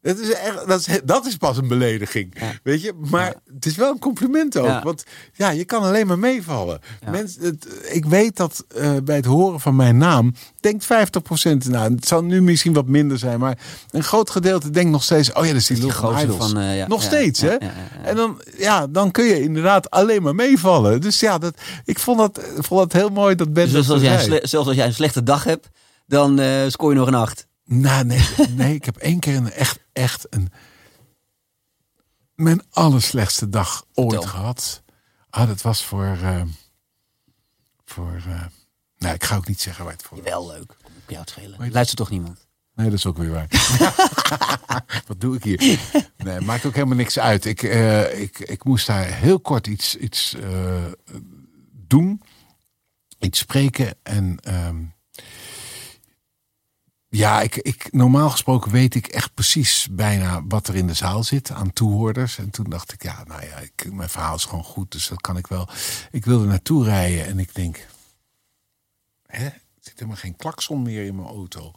Dat is, echt, dat, is, dat is pas een belediging. Ja. Weet je? Maar het is wel een compliment ook. Ja. Want ja, je kan alleen maar meevallen. Mensen, het, ik weet dat eh, bij het horen van mijn naam denkt 50% nou, het zal nu misschien wat minder zijn, maar een groot gedeelte denkt nog steeds, oh ja, dat is die, Die van eh, ja, nog steeds, hè? En dan, ja, dan kun je inderdaad alleen maar meevallen. Dus ja, dat, ik vond dat, vond dat heel mooi dat Ben Dus dat als jij zelfs als jij een slechte dag hebt, dan eh, scoor je nog een acht. Nou, nee, nee, ik heb één keer een echt, echt een. Mijn allerslechtste dag ooit gehad. Ah, dat was voor. eh, voor. eh, nou, ik ga ook niet zeggen waar het voor. Wel leuk. Kom op jou het schelen. Maar- Luistert toch niemand? Nee, dat is ook weer waar. Wat doe ik hier? Nee, maakt ook helemaal niks uit. Ik, eh, ik, ik moest daar heel kort iets, iets doen. Iets spreken. En ehm, ja, ik, ik, normaal gesproken weet ik echt precies bijna wat er in de zaal zit aan toehoorders. En toen dacht ik, ja, nou ja, ik, mijn verhaal is gewoon goed, dus dat kan ik wel. Ik wilde naartoe rijden en ik denk, hè, er zit helemaal geen klakson meer in mijn auto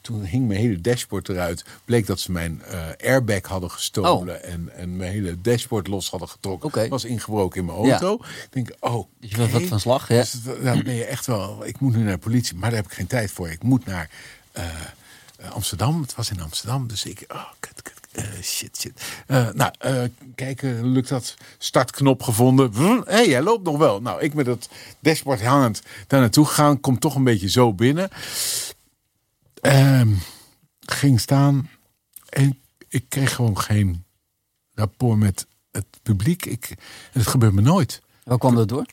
Toen hing mijn hele dashboard eruit. Bleek dat ze mijn eh, airbag hadden gestolen. En, en mijn hele dashboard los hadden getrokken. Oh. Oké. Was ingebroken in mijn auto. Ik denk, oh. Je was wat van slag, ja. Dus dat- dan ben je echt wel. Ik moet nu naar de politie, maar daar heb ik geen tijd voor. Ik moet naar eh, eh, Amsterdam. Het was in Amsterdam. Dus ik. Oh, kut, kut, shit, shit. Nou, kijken, lukt dat? Startknop gevonden. Hé, hey, jij loopt nog wel. Nou, ik met dat dashboard hangend daar naartoe gegaan. Kom toch een beetje zo binnen. Ehm, ging staan. En ik kreeg gewoon geen rapport met het publiek. Ik, het gebeurt me nooit. Waar kwam dat door?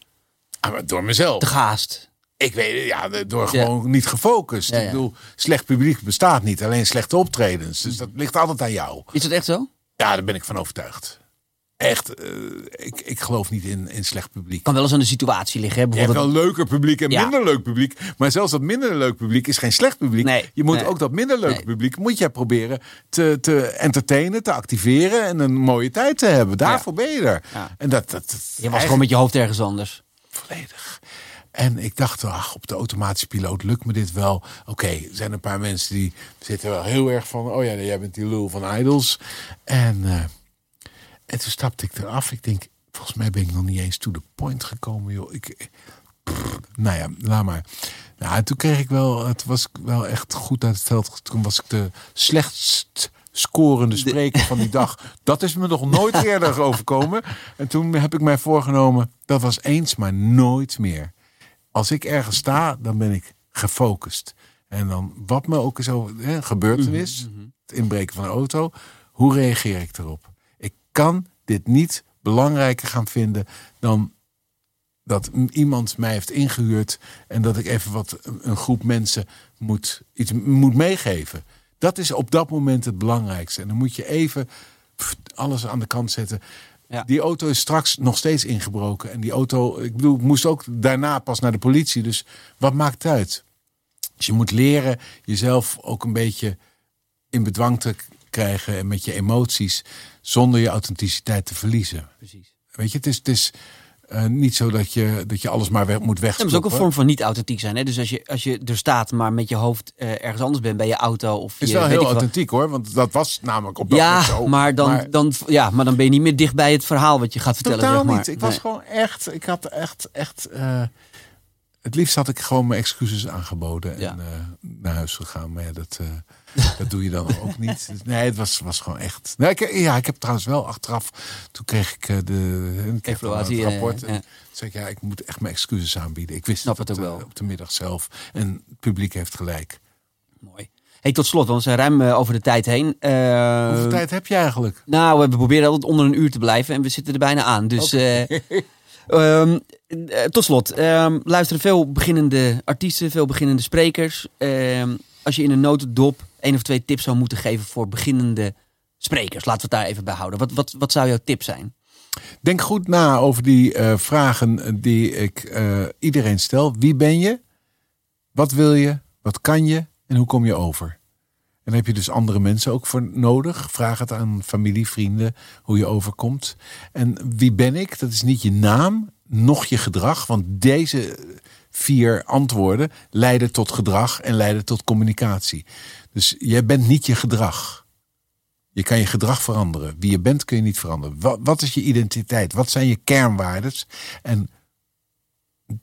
Ah, door mezelf. Te gaast. Ik weet ja, door Ja. gewoon niet gefocust. Ja, ja. Ik bedoel, slecht publiek bestaat niet, alleen slechte optredens. Dus dat ligt altijd aan jou. Is dat echt zo? Ja, daar ben ik van overtuigd. Echt, eh, ik, ik geloof niet in, in slecht publiek. Kan wel eens aan de situatie liggen. Hè? Je hebt Bijvoorbeeld, wel leuker publiek en Ja. minder leuk publiek. Maar zelfs dat minder leuk publiek is geen slecht publiek. Nee, je moet nee. ook dat minder leuke Nee. publiek moet jij proberen te, te entertainen, te activeren en een mooie tijd te hebben. Daarvoor ben je er. Ja. En dat, dat, je was eigenlijk- gewoon met je hoofd ergens anders. volledig. En ik dacht, ach, op de automatische piloot lukt me dit wel. Oké, er zijn een paar mensen die zitten wel heel erg van... oh ja, jij bent die lul van Idols. En, eh, en toen stapte ik eraf. Ik denk, volgens mij ben ik nog niet eens to the point gekomen, joh. Ik, pff, nou ja, laat maar. Nou, en toen kreeg ik wel... Het was wel echt goed uit het veld. Toen was ik de slechtst scorende spreker van die dag. Dat is me nog nooit eerder overkomen. En toen heb ik mij voorgenomen... dat was eens, maar nooit meer als ik ergens sta, dan ben ik gefocust. En dan, wat me ook is over hè, gebeurtenis, het inbreken van een auto, hoe reageer ik erop? Kan dit niet belangrijker gaan vinden dan dat iemand mij heeft ingehuurd en dat ik even wat een groep mensen moet, iets moet meegeven. Dat is op dat moment het belangrijkste. En dan moet je even alles aan de kant zetten. Ja. Die auto is straks nog steeds ingebroken. En die auto, ik bedoel, ik moest ook daarna pas naar de politie. Dus wat maakt het uit? Dus je moet leren jezelf ook een beetje in bedwang te krijgen en met je emoties, zonder je authenticiteit te verliezen. Precies. Weet je, het is, het is eh, niet zo dat je, dat je alles maar weg, moet maar het is ook wegstoppen. een vorm van niet authentiek zijn. Hè? Dus als je, als je er staat, maar met je hoofd eh, ergens anders bent, bij je auto of Het is wel heel wat. authentiek hoor, want dat was namelijk op dat moment Ja, zo. maar dan, Dan, ja, maar dan ben je niet meer dicht bij het verhaal wat je gaat vertellen. Totaal zeg maar. niet. Ik was gewoon echt, ik had echt, echt. eh, het liefst had ik gewoon mijn excuses aangeboden en Ja. eh, naar huis gegaan. Maar ja, dat, eh, dat doe je dan ook niet. Dus Nee, het was, was gewoon echt. Nou, ik, ja, ik heb trouwens wel achteraf. Toen kreeg ik eh, de ik Evaluatie, het rapport. ja. En zei ik, ja, ik moet echt mijn excuses aanbieden. Ik wist Snap het, het ook de- wel. op de middag zelf. En het publiek heeft gelijk. Mooi. Hey, tot slot, want we zijn ruim over de tijd heen. Hoeveel tijd heb je eigenlijk? Nou, we proberen altijd onder een uur te blijven en we zitten er bijna aan. Dus eh, tot slot, ehm, luisteren veel beginnende artiesten, veel beginnende sprekers. Ehm, als je in een notendop één of twee tips zou moeten geven voor beginnende sprekers, laten we het daar even bij houden. Wat, wat, wat zou jouw tip zijn? Denk goed na over die eh, vragen die ik eh, iedereen stel. Wie ben je? Wat wil je? Wat kan je? En hoe kom je over? En heb je dus andere mensen ook voor nodig. Vraag het aan familie, vrienden, hoe je overkomt. En wie ben ik? Dat is niet je naam, noch je gedrag. Want deze vier antwoorden leiden tot gedrag en leiden tot communicatie. Dus jij bent niet je gedrag. Je kan je gedrag veranderen. Wie je bent kun je niet veranderen. Wat, is je identiteit? Wat zijn je kernwaardes? En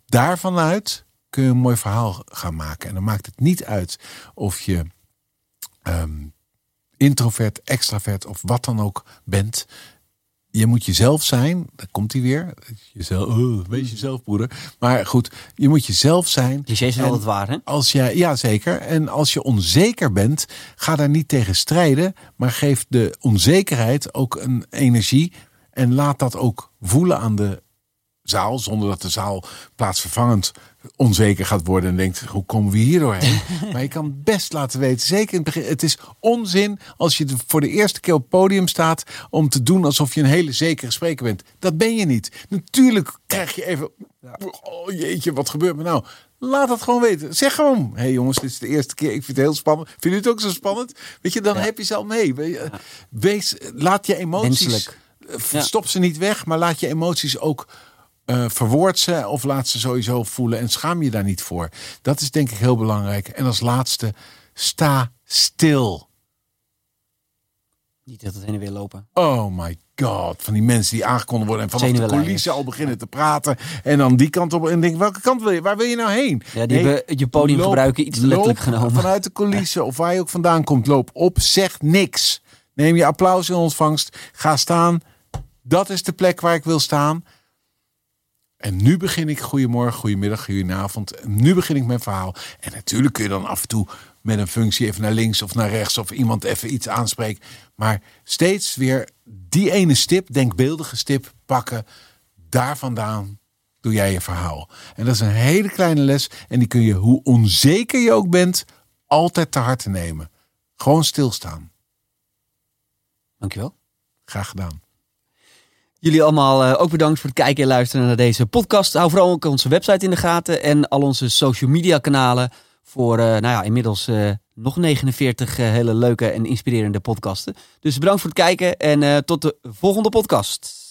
daarvan uit kun je een mooi verhaal gaan maken. En dan maakt het niet uit of je ehm, introvert, extravert of wat dan ook bent. Je moet jezelf zijn. Daar komt hij weer. Jezelf, oh, wees jezelf, broeder. Maar goed, je moet jezelf zijn. Clichés zijn altijd waar, hè? als jij, ja, zeker. En als je onzeker bent, ga daar niet tegen strijden. Maar geef de onzekerheid ook een energie. En laat dat ook voelen aan de zaal. Zonder dat de zaal plaatsvervangend onzeker gaat worden. En denkt, hoe komen we hier doorheen? maar je kan best laten weten, zeker in het begin. Het is onzin als je voor de eerste keer op het podium staat. Om te doen alsof je een hele zekere spreker bent. Dat ben je niet. Natuurlijk krijg je even... Oh jeetje, wat gebeurt me nou? Laat het gewoon weten. Zeg gewoon, hé hey jongens, dit is de eerste keer. Ik vind het heel spannend. Vind je het ook zo spannend? Weet je, dan heb je ze al mee. Wees, laat je emoties... Menselijk. eh. Stop ze niet weg, maar laat je emoties ook eh verwoord ze. Of laat ze sowieso voelen en schaam je daar niet voor. Dat is denk ik heel belangrijk. En als laatste, sta stil. Niet dat het heen en weer lopen. Oh my god, van die mensen die aangekondigd worden en vanaf de coulissen al beginnen te praten. En dan die kant op en denk welke kant wil je? Waar wil je nou heen? Ja, die Nee, hebben je podium loop- gebruiken iets te letterlijk genomen. Vanuit de coulissen of waar je ook vandaan komt, loop op, zeg niks. Neem je applaus in ontvangst, ga staan. Dat is de plek waar ik wil staan. En nu begin ik, goedemorgen, goedemiddag, goedenavond. En nu begin ik mijn verhaal. En natuurlijk kun je dan af en toe met een functie even naar links of naar rechts of iemand even iets aanspreekt. Maar steeds weer die ene stip, denkbeeldige stip pakken. Daar vandaan doe jij je verhaal. En dat is een hele kleine les. En die kun je, hoe onzeker je ook bent, altijd te harte nemen. Gewoon stilstaan. Dankjewel. Graag gedaan. Jullie allemaal eh, ook bedankt voor het kijken en luisteren naar deze podcast. Hou vooral ook onze website in de gaten en al onze social media kanalen voor, eh, nou ja, inmiddels eh, nog 49 eh, hele leuke en inspirerende podcasten. Dus bedankt voor het kijken en tot de volgende podcast.